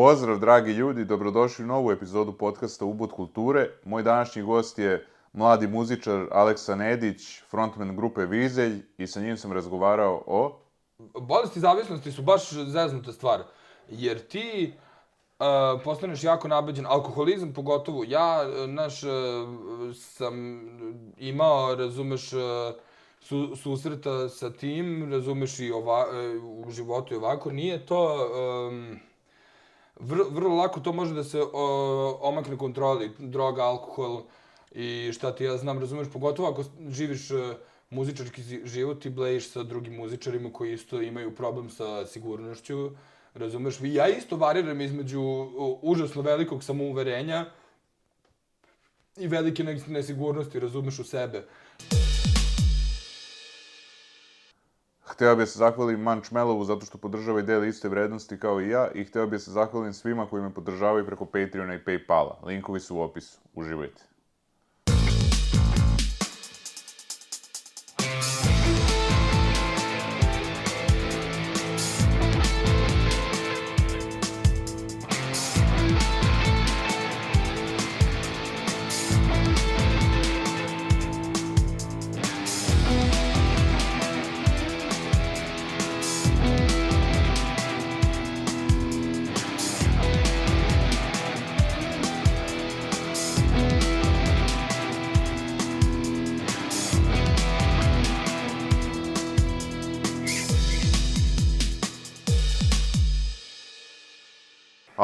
Pozdrav, dragi ljudi, dobrodošli u novu epizodu podcasta Ubud kulture. Moj današnji gost je mladi muzičar Aleksa Nedić, frontman grupe Vizelj i sa njim sam razgovarao o... Bolesti zavisnosti su baš zeznuta stvar, jer ti uh, postaneš jako nabeđen, alkoholizam pogotovo. Ja, e, naš, uh, sam imao, razumeš, uh, su, susreta sa tim, razumeš i ova, uh, u životu i ovako, nije to... Um, vrlo, vrlo lako to može da se o, omakne kontroli, droga, alkohol i šta ti ja znam, razumeš, pogotovo ako živiš e, muzičarski život i blejiš sa drugim muzičarima koji isto imaju problem sa sigurnošću, razumeš, ja isto variram između užasno velikog samouverenja i velike nesigurnosti, razumeš, u sebe. Hteo bih se zahvalim Manč Melovu zato što podržava i deli iste vrednosti kao i ja i hteo bih se zahvalim svima koji me podržavaju preko Patreona i Paypala. Linkovi su u opisu. Uživajte.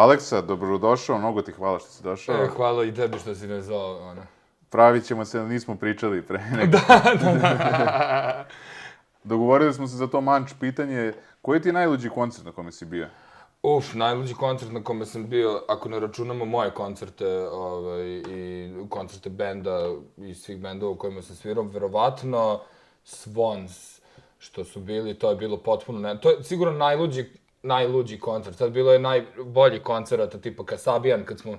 Aleksa, dobrodošao, mnogo ti hvala što si došao. E, hvala i tebi što si me zvao, ono. Pravit ćemo se, nismo pričali pre nego. da, da, da. Dogovorili smo se za to manč pitanje. Koji ti je najluđi koncert na kome si bio? Uf, najluđi koncert na kome sam bio, ako ne računamo moje koncerte ovaj, i koncerte benda i svih bendova u kojima sam svirao, verovatno Swans što su bili, to je bilo potpuno ne... To je sigurno najluđi najluđi koncert. Sad bilo je najbolji koncert, tipa Kasabijan, kad smo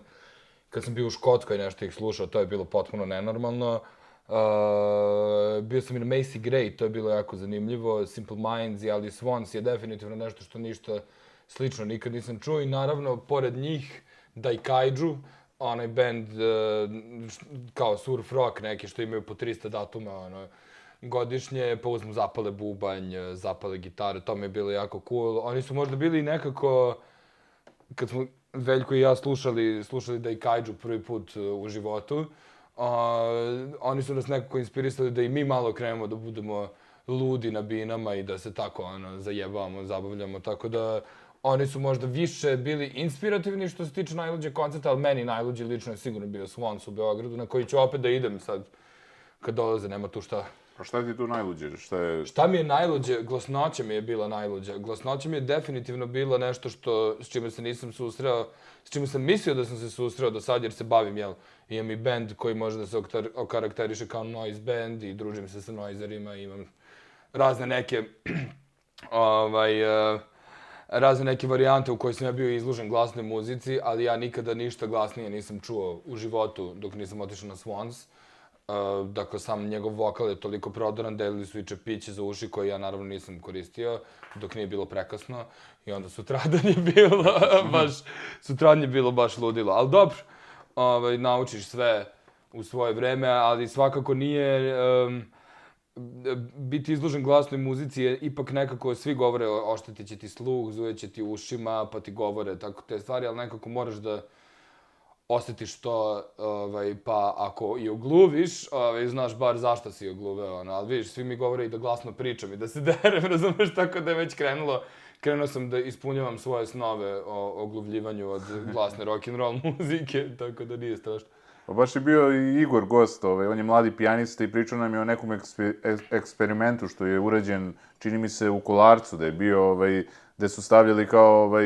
kad sam bio u Škotskoj nešto ih slušao, to je bilo potpuno nenormalno. Uh, bio sam i na Macy Gray, to je bilo jako zanimljivo. Simple Minds i Ali Swans je definitivno nešto što ništa slično nikad nisam čuo. I naravno, pored njih, Daikaiju, onaj band uh, kao surf rock neki što imaju po 300 datuma, ono, godišnje, pa uzmu zapale bubanj, zapale gitare, to mi je bilo jako cool. Oni su možda bili nekako, kad smo Veljko i ja slušali, slušali da i Kaiju prvi put uh, u životu, a, oni su nas nekako inspirisali da i mi malo krenemo da budemo ludi na binama i da se tako ono, zajebavamo, zabavljamo, tako da oni su možda više bili inspirativni što se tiče najluđe koncerta, ali meni najluđi lično je sigurno bio Swans u Beogradu, na koji ću opet da idem sad kad dolaze, nema tu šta Pa šta ti tu najluđe? Šta, je... šta mi je najluđe? Glasnoća mi je bila najluđa. Glasnoća mi je definitivno bila nešto što, s čime se nisam susreo, s čime sam mislio da sam se susreo do sad, jer se bavim, jel, imam i band koji može da se okarakteriše kao noise band i družim se sa noiserima, imam razne neke, ovaj, uh, razne neke varijante u kojoj sam ja bio izložen glasnoj muzici, ali ja nikada ništa glasnije nisam čuo u životu dok nisam otišao na Swans. Uh, dakle, sam njegov vokal je toliko prodoran, delili su i čepiće za uši koje ja naravno nisam koristio dok nije bilo prekasno. I onda sutradan je bilo baš, sutradan je bilo baš ludilo. Ali dobro, ovaj, naučiš sve u svoje vreme, ali svakako nije... Um, biti izložen glasnoj muzici je ipak nekako, svi govore oštetit će ti sluh, zuje će ti ušima, pa ti govore tako te stvari, ali nekako moraš da osjetiš to, ovaj, pa ako i ogluviš, ovaj, znaš bar zašto si ogluveo, ono, ali vidiš, svi mi govore i da glasno pričam i da se derem, razumeš, tako da je već krenulo, krenuo sam da ispunjavam svoje snove o ogluvljivanju od glasne rock'n'roll muzike, tako da nije strašno. Pa baš je bio i Igor gost, ovaj, on je mladi pijanista i pričao nam je o nekom eksper eksperimentu što je urađen, čini mi se, u Kolarcu, da je bio ovaj, gde su stavljali kao ovaj,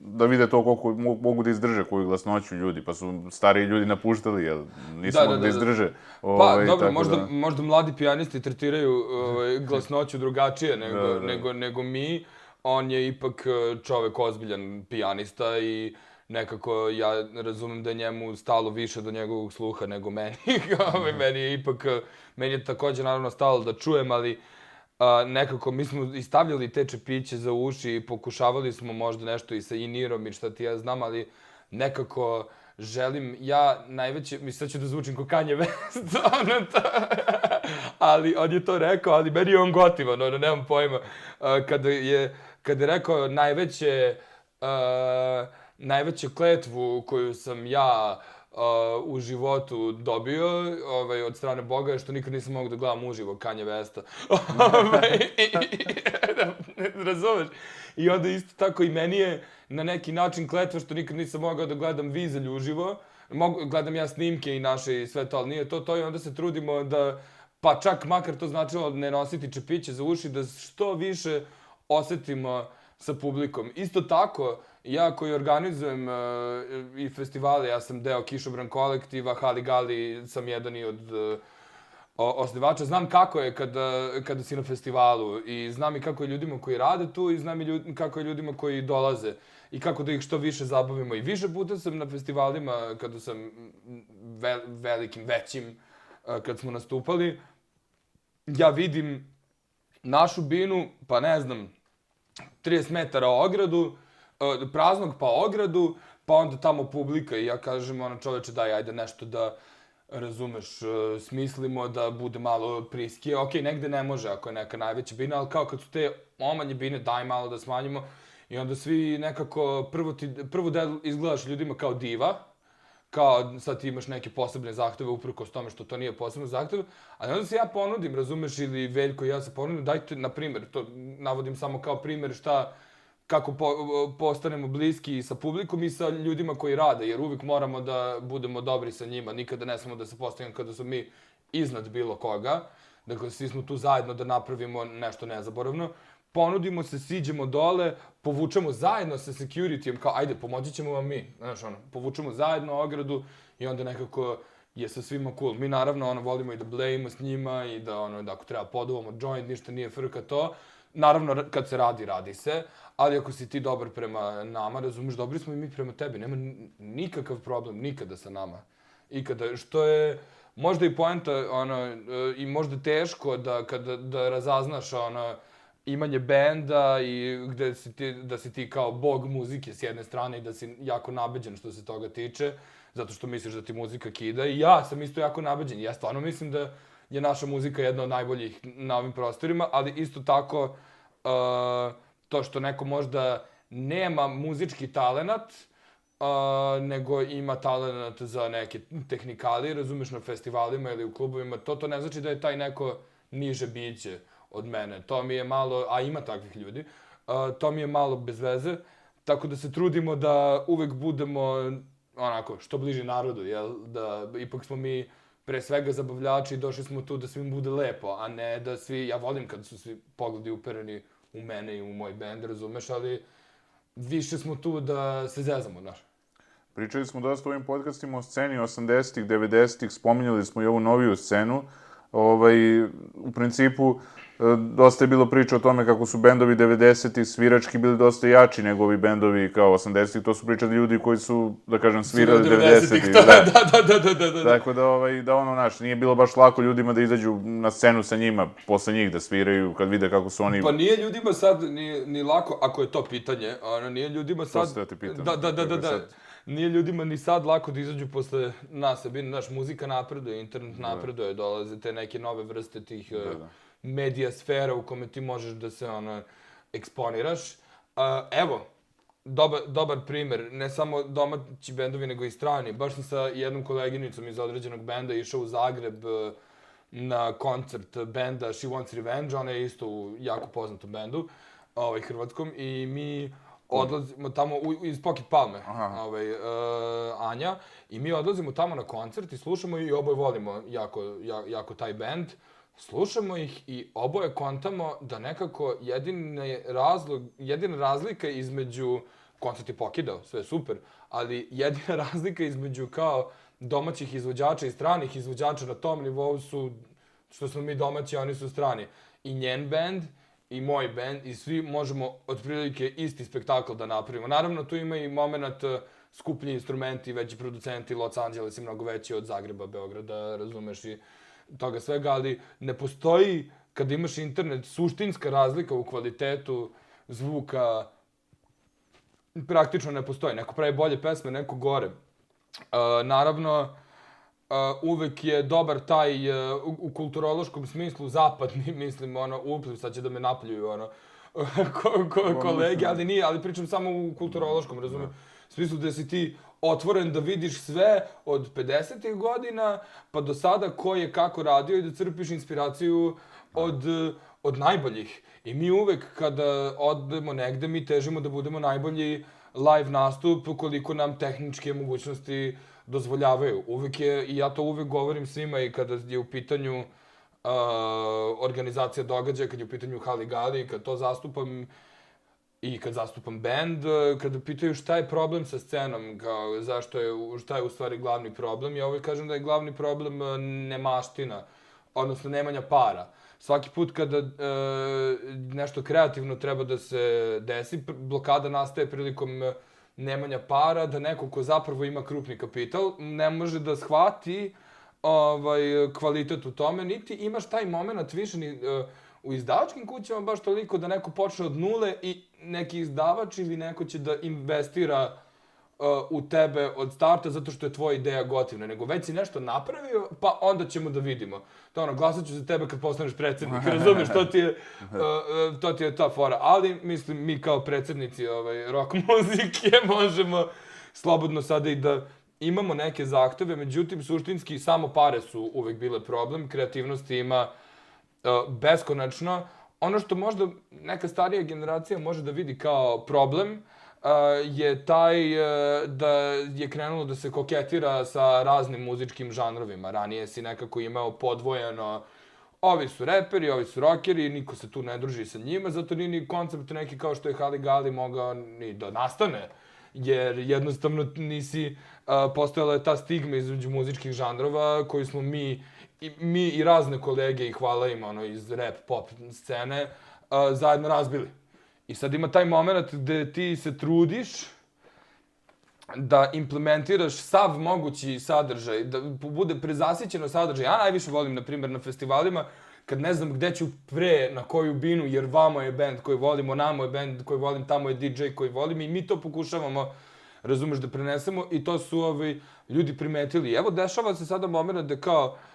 da vide to koliko mogu da izdrže koju glasnoću ljudi, pa su stari ljudi napuštali, jel? Nisu da, mogli da, da, da izdrže. Pa, ovaj, dobro, možda, da... možda mladi pijanisti tretiraju ovaj, glasnoću drugačije nego, da, da. nego, nego mi. On je ipak eh, čovek ozbiljan pijanista i nekako ja razumem da je njemu stalo više do njegovog sluha nego meni. Ovaj, meni je ipak, meni je također naravno stalo da čujem, ali a, nekako mi smo i stavljali te čepiće za uši i pokušavali smo možda nešto i sa Inirom i šta ti ja znam, ali nekako želim, ja najveće, mislim sad ću da zvučim ko Kanye West, ono to, ali on je to rekao, ali meni je on gotivan, ono, nemam pojma, uh, kada je, kada je rekao najveće, uh, najveću kletvu koju sam ja uh, Uh, u životu dobio ovaj, od strane Boga je što nikad nisam mogu da gledam uživo Kanye Vesta. Ovaj, razumeš? I onda isto tako i meni je na neki način kletva što nikad nisam mogao da gledam Vizelj uživo. Mogu, gledam ja snimke i naše i sve to, ali nije to to i onda se trudimo da, pa čak makar to značilo ne nositi čepiće za uši, da što više osetimo sa publikom. Isto tako, ja koji organizujem uh, i festivale, ja sam deo Kišobran kolektiva, Hali Gali sam jedan i od uh, osnivača, znam kako je kada, e, kada si na festivalu i znam i kako je ljudima koji rade tu i znam i ljud, kako je ljudima koji dolaze i kako da ih što više zabavimo. I više puta sam na festivalima kada sam ve, velikim, većim, uh, kad smo nastupali, ja vidim našu binu, pa ne znam, 30 metara ogradu, E, praznog pa ogradu, pa onda tamo publika i ja kažem, ono čoveče, daj, ajde nešto da razumeš, e, smislimo da bude malo priskije. Ok, negde ne može ako je neka najveća bina, ali kao kad su te omanje bine, daj malo da smanjimo. I onda svi nekako, prvo, ti, prvo da izgledaš ljudima kao diva, kao sad ti imaš neke posebne zahteve uprkos tome što to nije posebno zahtev, ali onda se ja ponudim, razumeš, ili Veljko i ja se ponudim, dajte, na primjer, to navodim samo kao primjer šta, kako po, postanemo bliski sa publikom i sa ljudima koji rade, jer uvijek moramo da budemo dobri sa njima, nikada ne smemo da se postavimo kada smo mi iznad bilo koga, dakle svi smo tu zajedno da napravimo nešto nezaboravno, ponudimo se, siđemo dole, povučemo zajedno sa securityjem, kao ajde, pomoći ćemo vam mi, znaš ono, povučemo zajedno ogradu i onda nekako je sa svima cool. Mi naravno ono, volimo i da blejimo s njima i da ono, da ako treba poduvamo joint, ništa nije frka to. Naravno, kad se radi, radi se, ali ako si ti dobar prema nama, razumeš, dobri smo i mi prema tebi, nema nikakav problem nikada sa nama. Ikada, što je možda i poenta, ono, e, i možda teško da, kada, da razaznaš, ono, imanje benda i gde si ti, da si ti kao bog muzike s jedne strane i da si jako nabeđen što se toga tiče, zato što misliš da ti muzika kida. I ja sam isto jako nabeđen. Ja stvarno mislim da je naša muzika jedna od najboljih na ovim prostorima, ali isto tako uh, to što neko možda nema muzički talenat, uh, nego ima talenat za neke tehnikali, razumeš, na festivalima ili u klubovima, to to ne znači da je taj neko niže biće od mene. To mi je malo, a ima takvih ljudi, uh, to mi je malo bez veze. Tako da se trudimo da uvek budemo onako, što bliži narodu, jel? Da ipak smo mi pre svega zabavljači i došli smo tu da svim bude lepo, a ne da svi, ja volim kad su svi pogledi upereni u mene i u moj bend, razumeš, ali više smo tu da se zezamo, znaš. Pričali smo dosta u ovim podcastima o sceni 80-ih, 90-ih, spominjali smo i ovu noviju scenu. Ovaj, u principu, dosta je bilo priča o tome kako su bendovi 90-ih svirački bili dosta jači nego ovi bendovi kao 80-ih. To su pričali ljudi koji su, da kažem, svirali 90-ih. Da, da, da, da, da, da. Tako da, ovaj, da ono, naš, nije bilo baš lako ljudima da izađu na scenu sa njima, posle njih da sviraju, kad vide kako su oni... Pa nije ljudima sad ni, ni lako, ako je to pitanje, ono, nije ljudima sad... To se da te pitam. Da, da, da, da, da. Nije ljudima ni sad lako da izađu posle nas, naš, muzika napreduje, internet napreduje, dolaze te neke nove vrste tih... Da, da medija sfera u kome ti možeš da se ono eksponiraš. Uh, evo, dobar, dobar primjer, ne samo domaći bendovi, nego i strani. Baš sam sa jednom koleginicom iz određenog benda išao u Zagreb uh, na koncert benda She Wants Revenge, ona je isto u jako poznatom bendu, ovaj, hrvatskom, i mi odlazimo tamo u, iz Pocket Palme, Aha. ovaj, uh, Anja, i mi odlazimo tamo na koncert i slušamo i oboje volimo jako, jako, jako taj bend. Slušamo ih i oboje kontamo da nekako jedini razlog, jedina razlika između koncert je pokidao, sve je super, ali jedina razlika između kao domaćih izvođača i stranih izvođača na tom nivou su što smo mi domaći, oni su strani. I njen band, i moj band, i svi možemo otprilike isti spektakl da napravimo. Naravno, tu ima i moment e, skuplji instrumenti, veći producenti, Los Angeles je mnogo veći od Zagreba, Beograda, razumeš i toga svega, ali ne postoji kada imaš internet, suštinska razlika u kvalitetu zvuka praktično ne postoji. Neko pravi bolje pesme, neko gore. Uh, naravno, uh, uvek je dobar taj uh, u, kulturološkom smislu zapadni, mislim, ono, upliv, sad će da me napljuju, ono, ko, ko, kolege, ali nije, ali pričam samo u kulturološkom, razumijem. U smislu da si ti otvoren da vidiš sve od 50. godina pa do sada ko je kako radio i da crpiš inspiraciju od, od najboljih. I mi uvek kada odemo negde, mi težimo da budemo najbolji live nastup koliko nam tehničke mogućnosti dozvoljavaju. Uvek je, i ja to uvek govorim svima i kada je u pitanju uh, organizacija događaja, kad je u pitanju Hali Gali, kad to zastupam, i kad zastupam band, e, kada pitaju šta je problem sa scenom, kao zašto je, šta je u stvari glavni problem, ja uvijek kažem da je glavni problem e, nemaština, odnosno nemanja para. Svaki put kada e, nešto kreativno treba da se desi, blokada nastaje prilikom e, nemanja para, da neko ko zapravo ima krupni kapital ne može da shvati ovaj, kvalitet u tome, niti imaš taj moment više ni, e, u izdavačkim kućama baš toliko da neko počne od nule i neki izdavač ili neko će da investira uh, u tebe od starta zato što je tvoja ideja gotivna, nego već si nešto napravio, pa onda ćemo da vidimo. To ono, glasat ću za tebe kad postaneš predsednik, razumeš, to ti je, uh, uh, to ti je ta fora. Ali, mislim, mi kao predsednici ovaj, rock muzike možemo slobodno sada i da imamo neke zahteve, međutim, suštinski samo pare su uvek bile problem, kreativnosti ima uh, beskonačno. Ono što možda neka starija generacija može da vidi kao problem uh, je taj uh, da je krenulo da se koketira sa raznim muzičkim žanrovima. Ranije si nekako imao podvojeno ovi su reperi, ovi su rockeri, niko se tu ne druži sa njima, zato nije ni koncept neki kao što je Hali Gali mogao ni da nastane, jer jednostavno nisi, uh, postojala je ta stigma između muzičkih žanrova koju smo mi i mi i razne kolege i hvala im ono iz rap pop scene uh, zajedno razbili. I sad ima taj moment gde ti se trudiš da implementiraš sav mogući sadržaj, da bude prezasićeno sadržaj. Ja najviše volim, na primjer, na festivalima, kad ne znam gde ću pre, na koju binu, jer vamo je band koji volimo, namo je band koji volim, tamo je DJ koji volim i mi to pokušavamo, razumeš, da prenesemo i to su ovi ljudi primetili. Evo, dešava se sada moment da kao, uh,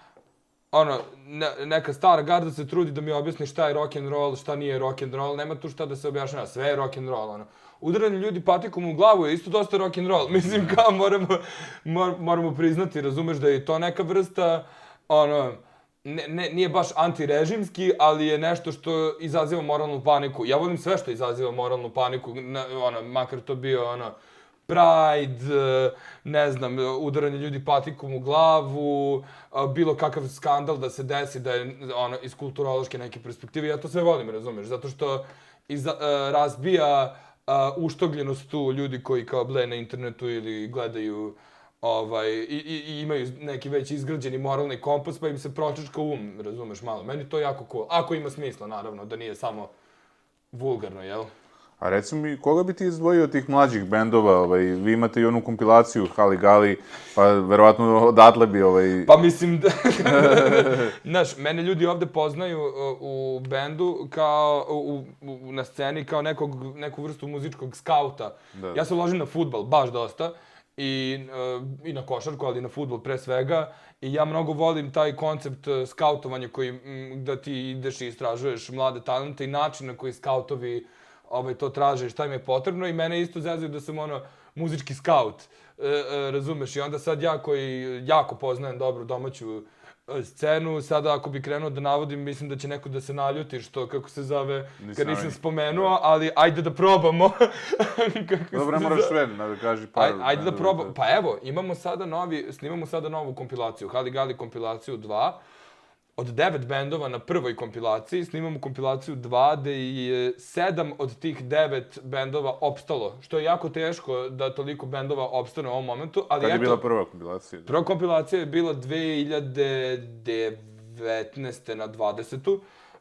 ono, ne, neka stara garda se trudi da mi objasni šta je rock and roll, šta nije rock and roll, nema tu šta da se objašnjava, sve je rock and roll, ono. Udaranje ljudi patikom u glavu je isto dosta rock and roll, mislim kao moramo, mor, moramo priznati, razumeš da je to neka vrsta, ono, ne, ne, nije baš antirežimski, ali je nešto što izaziva moralnu paniku. Ja volim sve što izaziva moralnu paniku, na, ono, makar to bio, ono, Pride, e, ne znam, udaranje ljudi patikom u glavu, e, bilo kakav skandal da se desi da je ono, iz kulturološke neke perspektive. Ja to sve volim, razumeš, zato što iz, e, razbija uh, uštogljenost tu ljudi koji kao ble na internetu ili gledaju ovaj, i, i, i imaju neki već izgrađeni moralni kompas, pa im se pročačka um, razumeš malo. Meni to jako cool. Ako ima smisla, naravno, da nije samo vulgarno, jel? A reci mi, koga bi ti izdvojio od tih mlađih bendova? Ovaj, vi imate i onu kompilaciju Hali Gali, pa verovatno odatle bi... Ovaj... Pa mislim da... Znaš, mene ljudi ovde poznaju u bendu kao, u, u, na sceni kao nekog, neku vrstu muzičkog skauta. Da. Ja se ložim na futbal, baš dosta. I, uh, I na košarku, ali i na futbol pre svega. I ja mnogo volim taj koncept skautovanja koji, da ti ideš i istražuješ mlade talente i način na koji skautovi uh, ovaj, to traže šta im je potrebno i mene isto zezaju da sam ono muzički skaut, e, e, razumeš? I onda sad ja koji jako poznajem dobro domaću e, scenu, sada ako bi krenuo da navodim, mislim da će neko da se naljuti, što, kako se zove, nisam kad nisam spomenuo, ali ajde da probamo. kako Dobro, ne moraš sve, da kaži par. Aj, ajde da probamo. Pa evo, imamo sada novi, snimamo sada novu kompilaciju, Hali Gali kompilaciju 2, od devet bendova na prvoj kompilaciji, snimamo kompilaciju 2, gde je sedam od tih devet bendova opstalo, što je jako teško da toliko bendova opstane u ovom momentu. Ali Kad je eto, bila prva kompilacija? Prva kompilacija je bila 2019. na 20.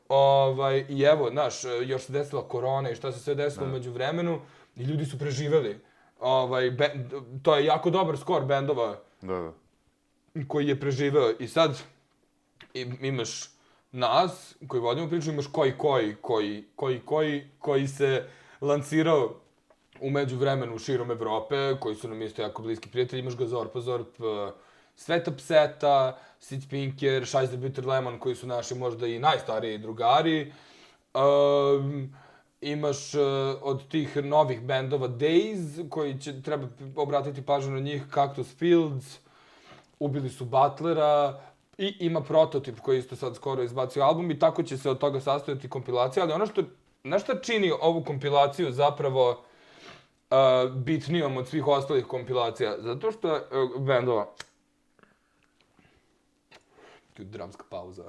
Ovaj, I evo, znaš, još se desila korona i šta se sve desilo da. među vremenu i ljudi su preživeli. Ovaj, to je jako dobar skor bendova da, da. koji je preživeo. I sad, imaš nas, koji vodimo priču, imaš koji, koji, koji, koji, koji, koji se lancirao umeđu vremenu širom Evrope, koji su nam isto jako bliski prijatelji, imaš ga Zorp, Zorp, eh, Sveta Pseta, Sid Pinker, Shice the Bitter Lemon, koji su naši možda i najstariji drugari. Um, imaš uh, od tih novih bendova Days, koji će, treba obratiti pažnju na njih, Cactus Fields, ubili su Butlera, i ima prototip koji isto sad skoro izbacio album i tako će se od toga sastojati kompilacija, ali ono što, nešto čini ovu kompilaciju zapravo uh, bitnijom od svih ostalih kompilacija? Zato što je uh, bendova, dramska pauza.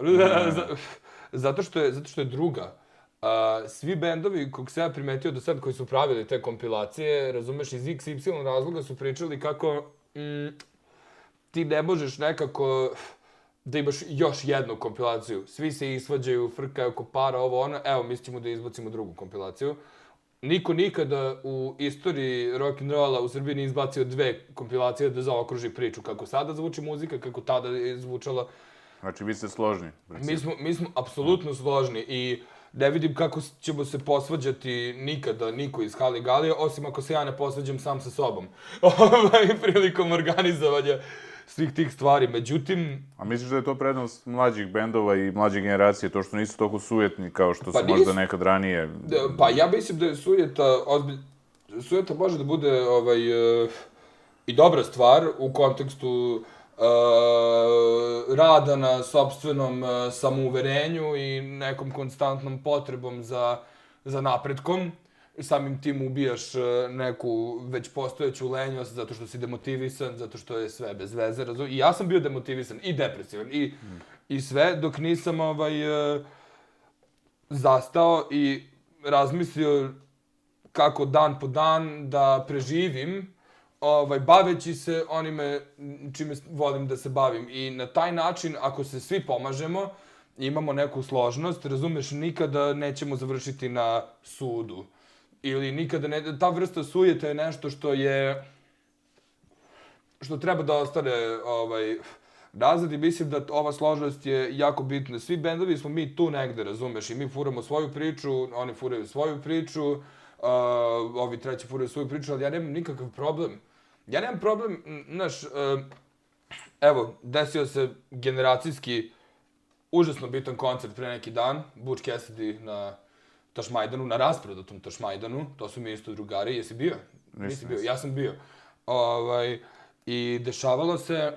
zato što je zato što je druga. Uh, svi bendovi kog se ja primetio do sad koji su pravili te kompilacije, razumeš, iz XY razloga su pričali kako mm, ti ne možeš nekako da imaš još jednu kompilaciju. Svi se isvađaju, frkaju oko para, ovo ono, evo, mi ćemo da izbacimo drugu kompilaciju. Niko nikada u istoriji rock and rolla u Srbiji nije izbacio dve kompilacije da zaokruži priču kako sada zvuči muzika, kako tada je zvučala. Znači, vi ste složni. Mi smo, mi smo apsolutno složni i ne vidim kako ćemo se posvađati nikada niko iz Hali Galije, osim ako se ja ne posvađam sam sa sobom. Ovaj, prilikom organizovanja svih tih stvari. Međutim... A misliš da je to prednost mlađih bendova i mlađe generacije, to što nisu toliko sujetni kao što pa su nis... možda nekad ranije? Pa ja mislim da je sujeta, ozbilj... sujeta može da bude ovaj, uh, i dobra stvar u kontekstu uh, rada na sobstvenom uh, samouverenju i nekom konstantnom potrebom za, za napretkom i samim tim ubijaš e, neku već postojeću lenjost zato što si demotivisan, zato što je sve bez veze, razum? I ja sam bio demotivisan i depresivan i, mm. i sve dok nisam ovaj, e, zastao i razmislio kako dan po dan da preživim, ovaj, baveći se onime čime volim da se bavim. I na taj način, ako se svi pomažemo, imamo neku složnost, razumeš, nikada nećemo završiti na sudu ili nikada ne, ta vrsta sujeta je nešto što je, što treba da ostane, ovaj, nazad i mislim da ova složenost je jako bitna. Svi bendovi smo mi tu negde, razumeš, i mi furamo svoju priču, oni furaju svoju priču, uh, ovi treći furaju svoju priču, ali ja nemam nikakav problem. Ja nemam problem, znaš, uh, evo, desio se generacijski užasno bitan koncert pre neki dan, Butch Cassidy na Tašmajdanu, na rasprodatom Tašmajdanu, to su mi isto drugari, jesi bio? Nisi bio, ja sam bio. Ovaj, I dešavalo se,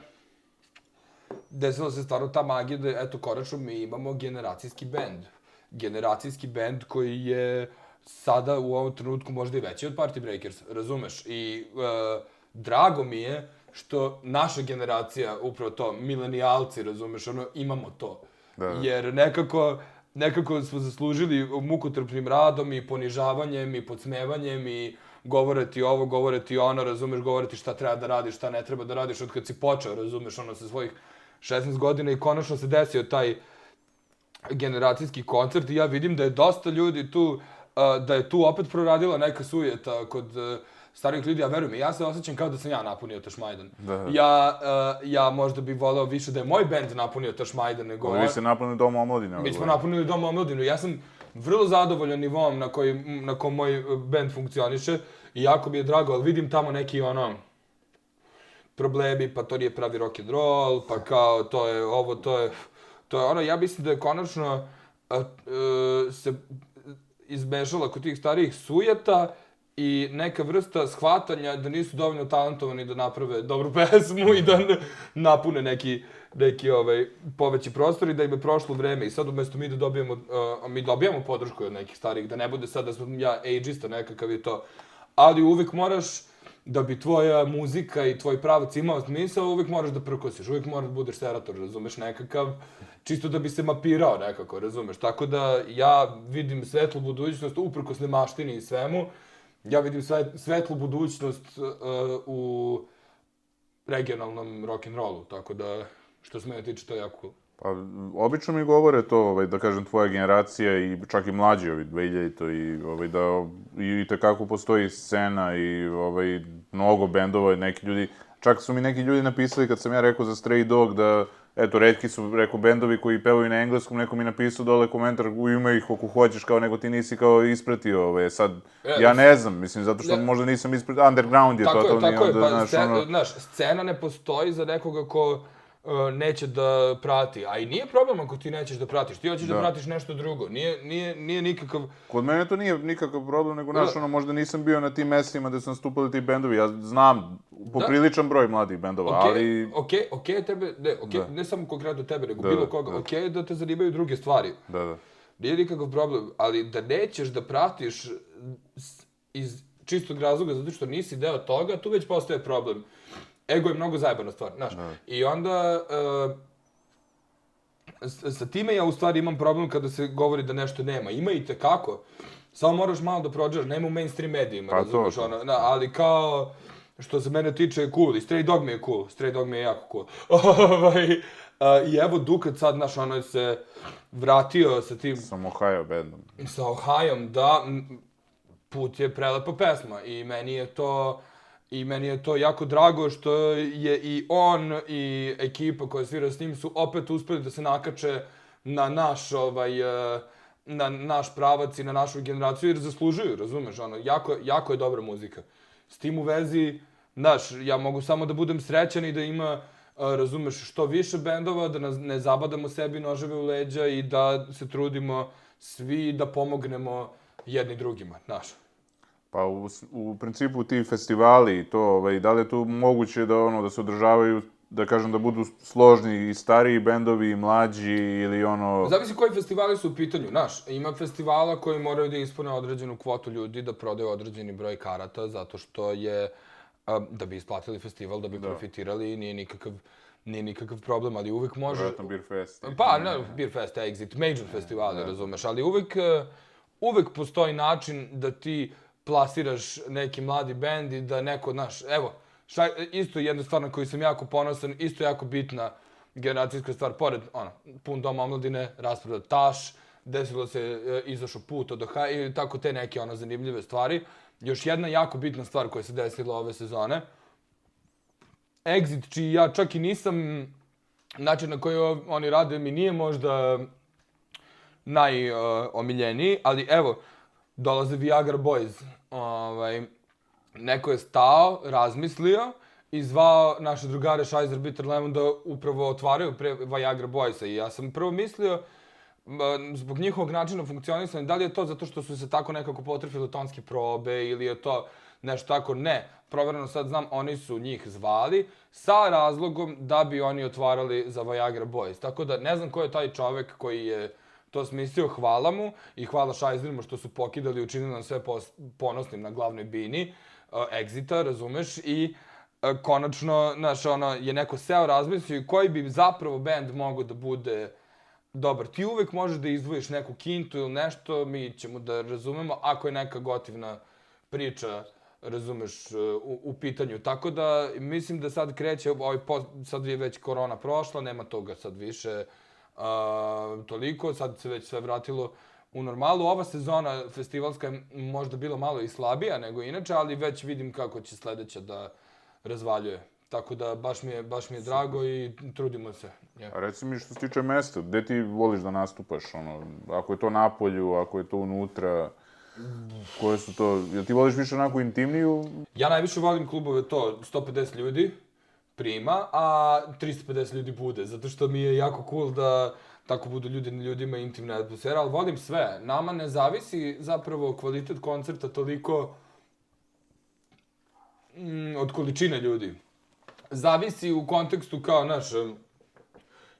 desilo se stvarno ta magija da, eto, konačno mi imamo generacijski bend. Generacijski bend koji je sada u ovom trenutku možda i veći od Party Breakers, razumeš? I uh, drago mi je što naša generacija, upravo to, milenijalci, razumeš, ono, imamo to. Da. Jer nekako, nekako smo zaslužili mukotrpnim radom i ponižavanjem i podsmevanjem i govoriti ovo, govoriti ono, razumeš, govoriti šta treba da radiš, šta ne treba da radiš. Od kad si počeo, razumeš, ono, sa svojih 16 godina i konačno se desio taj generacijski koncert i ja vidim da je dosta ljudi tu, da je tu opet proradila neka sujeta kod starih ljudi, ja verujem, ja se osjećam kao da sam ja napunio Tašmajdan. Da. Ja, uh, ja možda bih voleo više da je moj bend napunio Tašmajdan nego... Ali vi ste napunili Dom omladine. Mi smo napunili Dom omladine. Ja sam vrlo zadovoljan nivom na, koji, na kom moj bend funkcioniše i jako mi je drago, ali vidim tamo neki ono problemi, pa to nije pravi rock and roll, pa kao to je ovo, to je... To je ono, ja mislim da je konačno uh, se izmešala kod tih starijih sujeta i neka vrsta shvatanja da nisu dovoljno talentovani da naprave dobru pesmu i da napune neki neki ovaj poveći prostor i da im je prošlo vreme i sad umesto mi da dobijemo uh, mi dobijamo podršku od nekih starih da ne bude sad da sam ja ageista nekakav je to ali uvek moraš da bi tvoja muzika i tvoj pravac imao smisao, uvek moraš da prkosiš, uvek moraš da budeš serator, razumeš, nekakav, čisto da bi se mapirao nekako, razumeš. Tako da ja vidim svetlu budućnost, uprkos nemaštini i svemu, ja vidim sve, svetlu budućnost uh, u regionalnom rock and rollu, tako da što se mene tiče to je jako cool. Pa, obično mi govore to, ovaj, da kažem, tvoja generacija i čak i mlađi, ovi 2000 to i, ovaj, da i, i kako postoji scena i ovaj, mnogo bendova i neki ljudi Čak su mi neki ljudi napisali kad sam ja rekao za Stray Dog da, eto, redki su, rekao, bendovi koji pevaju na engleskom, neko mi napisao dole komentar, u ima ih koliko hoćeš, kao nego ti nisi kao ispratio ove, sad, E, ja ne znam, mislim, zato što ne. možda nisam ispratio, underground je Tako je, totalni, tako je, onda, pa znaš, scena, ono, znaš, scena ne postoji za nekoga ko neće da prati, a i nije problem ako ti nećeš da pratiš, ti hoćeš da, Da. pratiš nešto drugo, nije, nije, nije nikakav, Kod mene to nije nikakav problem, nego, znaš, Da. ono, možda nisam bio na tim mestima gde su nastupali ti bendovi, ja znam popriličan broj mladih bendova, ok, ali... ok, ok tebe, ne, ok, Da. ne samo konkretno tebe, nego Da, bilo da, koga, da. ok da te zanimaju druge stvari, Da, da. nije nikakav problem, ali da nećeš da pratiš iz čistog razloga zato što nisi deo toga, tu već postaje problem. Ego je mnogo zajebana stvar, znaš. I onda, uh, s- sa time ja u stvari imam problem kada se govori da nešto nema. Ima i tekako. Samo moraš malo da prođeš, nema u mainstream medijima, Pa to. ono, na, ali kao, što se mene tiče je cool, i Stray Dog mi je cool, Stray Dog mi je jako cool. Ovaj, a, I evo Dukat sad, znaš, ono se vratio sa tim Sam Ohio bandom. sa Ohajom, da, put je prelepa pesma i meni je to i meni je to jako drago što je i on i ekipa koja svira s njim su opet uspeli da se nakače na naš ovaj eh, na naš pravac i na našu generaciju jer zaslužuju, razumeš, ono, jako, jako je dobra muzika. S tim u vezi, znaš, ja mogu samo da budem srećan i da ima, eh, razumeš, što više bendova, da nas ne zabadamo sebi noževe u leđa i da se trudimo svi da pomognemo jedni drugima, znaš. Pa u, u principu ti festivali i to, ovaj, da li je tu moguće da ono da se održavaju, da kažem da budu složni i stariji bendovi i mlađi ili ono... Zavisi koji festivali su u pitanju, znaš. Ima festivala koji moraju da ispune određenu kvotu ljudi da prodaju određeni broj karata zato što je da bi isplatili festival, da bi da. profitirali, nije nikakav nije nikakav problem, ali uvek može... Vjerojatno Beer Fest. Pa, ne, Beer Fest, Exit, major festivali, razumeš, ali uvek, eh, uvek postoji način da ti plasiraš neki mladi bend i da neko, znaš, evo, šta, isto jedna stvar na koju sam jako ponosan, isto jako bitna generacijska stvar, pored, ono, pun doma omladine, raspreda taš, desilo se, e, izašao put od Oha, i tako te neke, ono, zanimljive stvari. Još jedna jako bitna stvar koja se desila ove sezone, Exit, čiji ja čak i nisam, način na koji oni rade mi nije možda e, najomiljeniji, ali evo, dolaze Viagra Boys. Ovaj, neko je stao, razmislio i zvao naše drugare Shizer Bitter Lemon da upravo otvaraju pre Viagra Boysa. I ja sam prvo mislio, zbog njihovog načina funkcionisanja, da li je to zato što su se tako nekako potrefili tonske probe ili je to nešto tako, ne. Provereno sad znam, oni su njih zvali sa razlogom da bi oni otvarali za Viagra Boys. Tako da ne znam ko je taj čovek koji je to smislio, hvala mu i hvala Šajzerima što su pokidali i učinili nam sve ponosnim na glavnoj bini uh, Exita, razumeš, i uh, konačno, znaš, ono, je neko seo razmislio i koji bi zapravo band mogao da bude dobar. Ti uvek možeš da izdvojiš neku kintu ili nešto, mi ćemo da razumemo, ako je neka gotivna priča, razumeš, e, u, u pitanju. Tako da, mislim da sad kreće, ovaj, post, sad je već korona prošla, nema toga sad više uh, toliko, sad se već sve vratilo u normalu. Ova sezona festivalska je možda bila malo i slabija nego inače, ali već vidim kako će sledeća da razvaljuje. Tako da baš mi je, baš mi je drago i trudimo se. Ja. A reci mi što se tiče mesta, gde ti voliš da nastupaš, ono, ako je to na polju, ako je to unutra, koje su to, jel ti voliš više onako intimniju? Ja najviše volim klubove to, 150 ljudi prima, a 350 ljudi bude, zato što mi je jako cool da tako budu ljudi na ljudima intimna atmosfera, ali volim sve. Nama ne zavisi zapravo kvalitet koncerta toliko mm, od količine ljudi. Zavisi u kontekstu kao, naš,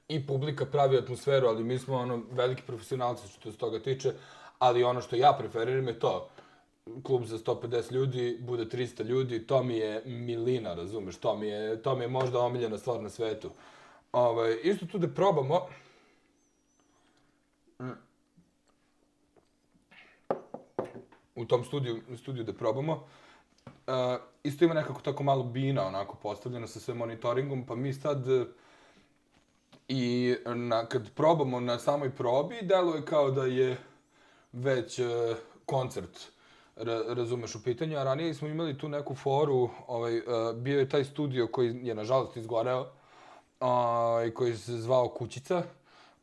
i publika pravi atmosferu, ali mi smo ono veliki profesionalci što se toga tiče, ali ono što ja preferiram je to klub za 150 ljudi, bude 300 ljudi, to mi je milina, razumeš, to mi je, to mi je možda omiljena stvar na svetu. Ovaj, isto tu da probamo, u tom studiju, studiju da probamo, E, isto ima nekako tako malo bina, onako, postavljeno sa sve monitoringom, pa mi sad, eh, i na, kad probamo na samoj probi, deluje kao da je već e, koncert razumeš u pitanju, a ranije smo imali tu neku foru, ovaj, uh, bio je taj studio koji je nažalost izgoreo, ovaj, koji se zvao Kućica,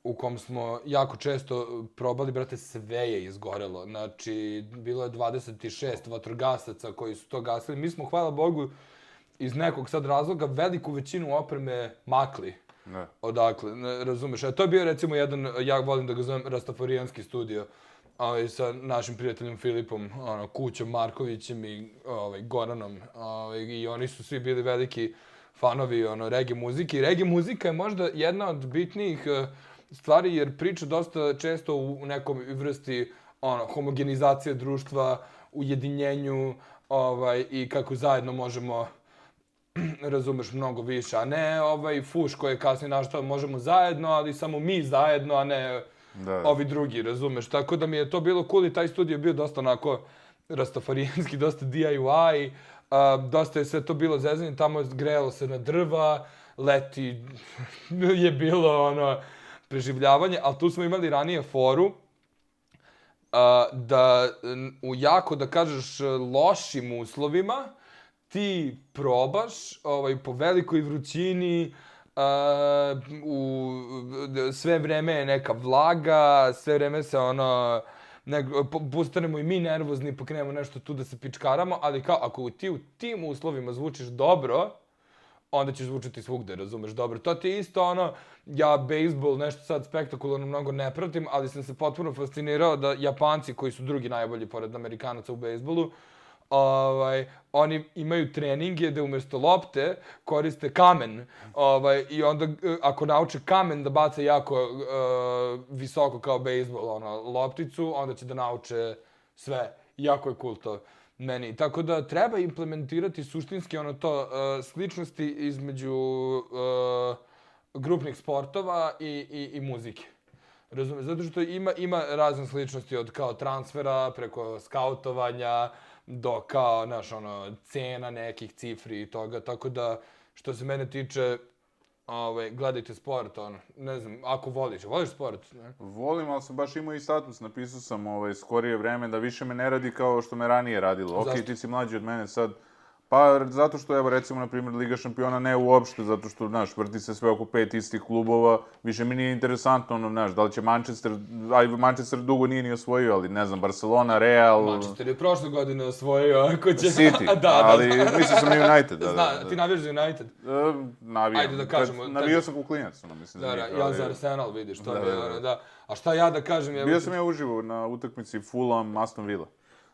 u kom smo jako često probali, brate, sve je izgorelo. Znači, bilo je 26 vatrogasaca koji su to gasili. Mi smo, hvala Bogu, iz nekog sad razloga veliku većinu opreme makli. Ne. Odakle, ne, razumeš? A to je bio recimo jedan, ja volim da ga zovem Rastafarijanski studio, ovaj, sa našim prijateljem Filipom, ono, Kućom, Markovićem i ovaj, Goranom. Ovaj, I oni su svi bili veliki fanovi ono, regi muzike. I regi muzika je možda jedna od bitnijih eh, stvari jer priča dosta često u nekom vrsti ono, homogenizacije društva, ujedinjenju ovaj, i kako zajedno možemo razumeš mnogo više, a ne ovaj fuš koji je kasnije našto možemo zajedno, ali samo mi zajedno, a ne Da. ovi drugi, razumeš. Tako da mi je to bilo cool i taj studio je bio dosta onako rastafarijanski, dosta DIY, a, dosta je sve to bilo zezanje, tamo je grejalo se na drva, leti je bilo ono preživljavanje, ali tu smo imali ranije foru, a, da u jako, da kažeš, lošim uslovima ti probaš ovaj, po velikoj vrućini, a, u, sve vreme je neka vlaga, sve vreme se ono, ne, postanemo i mi nervozni pa krenemo nešto tu da se pičkaramo, ali kao ako ti u tim uslovima zvučiš dobro, onda ćeš zvučati svugde, razumeš, dobro. To ti je isto ono, ja bejsbol nešto sad spektakularno mnogo ne pratim, ali sam se potpuno fascinirao da Japanci, koji su drugi najbolji pored Amerikanaca u bejsbolu, ovaj, oni imaju treninge da umjesto lopte koriste kamen. Ovaj, I onda e, ako nauče kamen da baca jako uh, visoko kao bejsbol, ono, lopticu, onda će da nauče sve. Jako je cool to meni. Tako da treba implementirati suštinski ono to uh, sličnosti između uh, grupnih sportova i, i, i muzike. Razumem, Zato što ima, ima razne sličnosti od kao transfera, preko skautovanja, do kao, znaš, ono, cena nekih cifri i toga. Tako da, što se mene tiče, ovaj, gledajte sport, ono, ne znam, ako voliš, voliš sport, ne? Volim, ali sam baš imao i status, napisao sam ovaj, skorije vreme da više me ne radi kao što me ranije radilo. Ok, Zašto? ti si mlađi od mene sad, Pa zato što, evo recimo, na primjer, Liga šampiona ne uopšte, zato što, znaš, vrti se sve oko pet istih klubova, više mi nije interesantno, ono, znaš, da li će Manchester, aj, Manchester dugo nije ni osvojio, ali, ne znam, Barcelona, Real, Manchester je prošle godine osvojio, ako će... City, da, da, ali da. mislio sam i United, da, Zna, da, da. ti navijaš za United? E, navijam. Ajde da kažemo, Kad- Navijao sam kuklinac, ono, mislim. Da, da, ja ali- za Arsenal, vidiš, to Da, mi je, da, da. ono, da. A šta ja da kažem? Je, Bio sam ja uživo na utakmici Fulham, Aston Villa.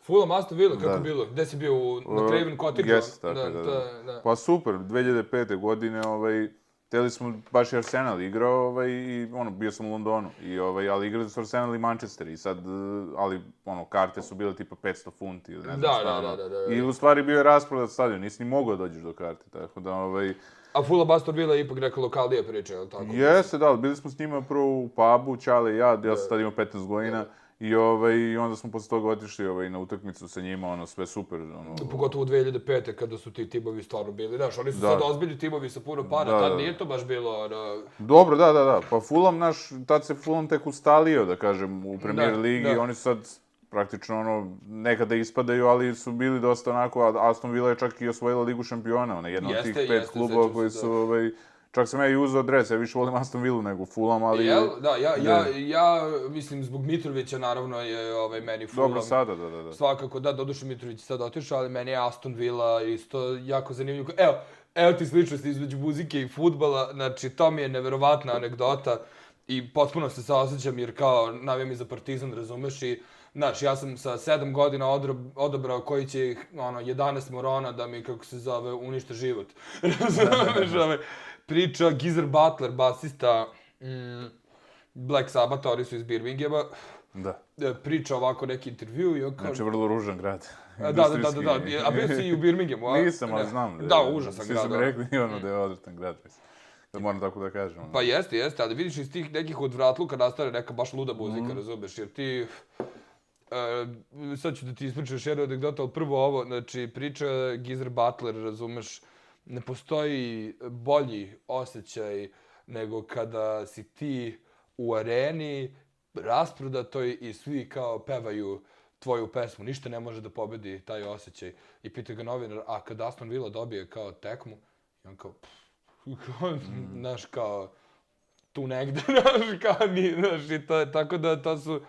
Fulham Aston Villa, kako Da. bilo? Gde si bio? U, na Craven Cottage? Yes, tako da, da, da. da. Pa super, 2005. godine, ovaj, teli smo, baš je Arsenal igrao, ovaj, i ono, bio sam u Londonu, i, ovaj, ali igrali su Arsenal i Manchester, i sad, eh, ali, ono, karte su bile tipa 500 funti, ili ne znam Da, šta, da, ono. da, da, da. I u stvari bio je rasprodat stadion, nisi ni mogao da dođeš do karte, tako da, ovaj, A Fulham Aston Villa je ipak neka lokalnija priča, je li tako? Jeste, da, bili smo s njima prvo u pubu, Čale i ja, ja sam tad imao 15 godina, i, ovaj, i onda smo posle toga otišli ovaj, na utakmicu sa njima, ono, sve super, ono, Pogotovo u 2005. kada su ti timovi stvarno bili, znaš, oni su Da. sad ozbiljni timovi sa puno para, Da, tad da. nije to baš bilo, ono, Dobro, da, da, da. Pa Fulham, naš, tad se Fulham tek ustalio, da kažem, u premier Da, ligi. da. Oni su sad praktično ono, nekada ispadaju, ali su bili dosta onako, Aston Villa je čak i osvojila ligu šampiona, ona je jedna od Jeste, tih pet jeste, klubova koji su, da. ovaj, čak sam ja i uzeo adres, ja više volim Aston Villa nego Fulham, ali... Jel? Da, ja, ja, ja, mislim, zbog Mitrovića, naravno, je ovaj, meni Fulham. Dobro sada, da, da, da. Svakako, da, doduše Mitrović sad otišao, ali meni je Aston Villa isto jako zanimljivo. Evo, evo ti sličnosti između muzike i futbala, znači, to mi je neverovatna anegdota i potpuno se saosjećam jer kao navijam i za Partizan, razumeš, i Znaš, ja sam sa sedam godina odrob, odobrao koji će ono, 11 morona da mi, kako se zove, unište život. Razumeš, ovaj, priča Gizer Butler, basista mm, Black Sabbath, oni su iz Birminghama, Da. e, priča ovako neki intervju i on kaže... Znači, vrlo ružan grad. Da, da, da, da, da. A bio si i u Birminghamu, a? Nisam, ali znam. Da, užasan Svi grad. su mi da. rekli ono da je odvratan grad, mislim. Da moram tako da kažem. ono. Pa jeste, jeste, ali vidiš iz tih nekih odvratluka nastane neka baš luda muzika, Mhm. razumeš, jer ti... E, sad ću da ti ispričam još jednu anegdotu, ali prvo ovo, znači, priča Gizer Butler, razumeš, ne postoji bolji osjećaj nego kada si ti u areni rasprodatoj i svi kao pevaju tvoju pesmu, ništa ne može da pobedi taj osjećaj. I pita ga novinar, a kad Aston Villa dobije kao tekmu, i on kao, mm. znaš, kao, tu negde, znaš, kao, ni, znaš, i to je, tako da, to su,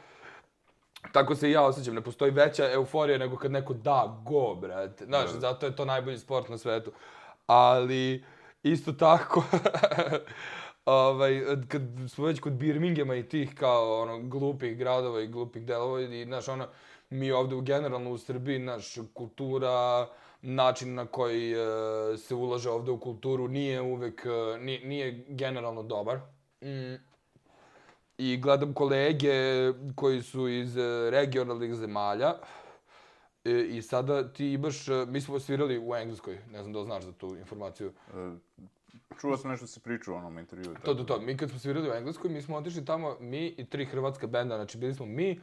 tako se i ja osjećam, ne postoji veća euforija nego kad neko da go, brate, znaš, mm. zato je to najbolji sport na svetu. Ali, isto tako, ovaj, kad smo već kod Birminghama i tih kao ono, glupih gradova i glupih delova i znaš, ono, mi ovde u generalno u Srbiji, naš kultura, način na koji e, se ulaže ovde u kulturu nije uvek, e, nije, nije generalno dobar. Mm. I gledam kolege koji su iz e, regionalnih zemalja, I sada ti imaš, e, mi smo svirali u Engleskoj, ne znam da li znaš za tu informaciju. E, čuo sam nešto se pričao u onom intervju. To, to, to. Mi kad smo svirali u Engleskoj, mi smo otišli tamo, mi i tri hrvatska benda, znači bili smo mi,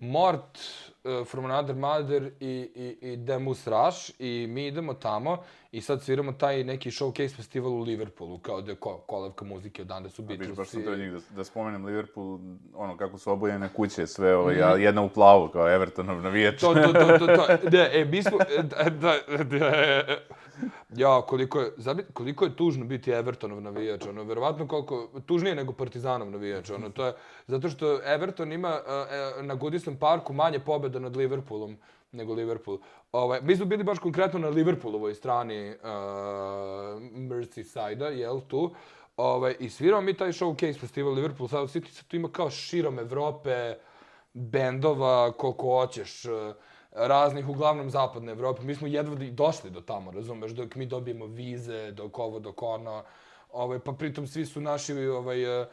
Mort, uh, From Another Mother i, i, i Demus Rush i mi idemo tamo i sad sviramo taj neki showcase festival u Liverpoolu, kao da je ko, kolevka muzike, odande su Beatles. Baš sam to njih, da, da spomenem Liverpool, ono, kako su obojene kuće, sve, ovaj, mm -hmm. jedna u plavu, kao Evertonov navijač. To, to, to, to, to, da, e, mi smo, da, da, da, Ja, koliko je, zabit, koliko je tužno biti Evertonov navijač, ono, verovatno koliko, tužnije nego Partizanov navijač, ono, to je, zato što Everton ima uh, na Goodison Parku manje pobjeda nad Liverpoolom nego Liverpool. Ovaj, mi smo bili baš konkretno na Liverpoolovoj strani uh, Merseyside-a, jel, tu, ovaj, i svirao mi taj showcase festival Liverpool South City, sad tu ima kao širom Evrope, bendova, koliko hoćeš, uh, raznih, uglavnom zapadne Evrope. Mi smo jedva došli do tamo, razumeš, dok mi dobijemo vize, dok ovo, dok ono. Ovaj, pa pritom svi su naši ovaj, uh,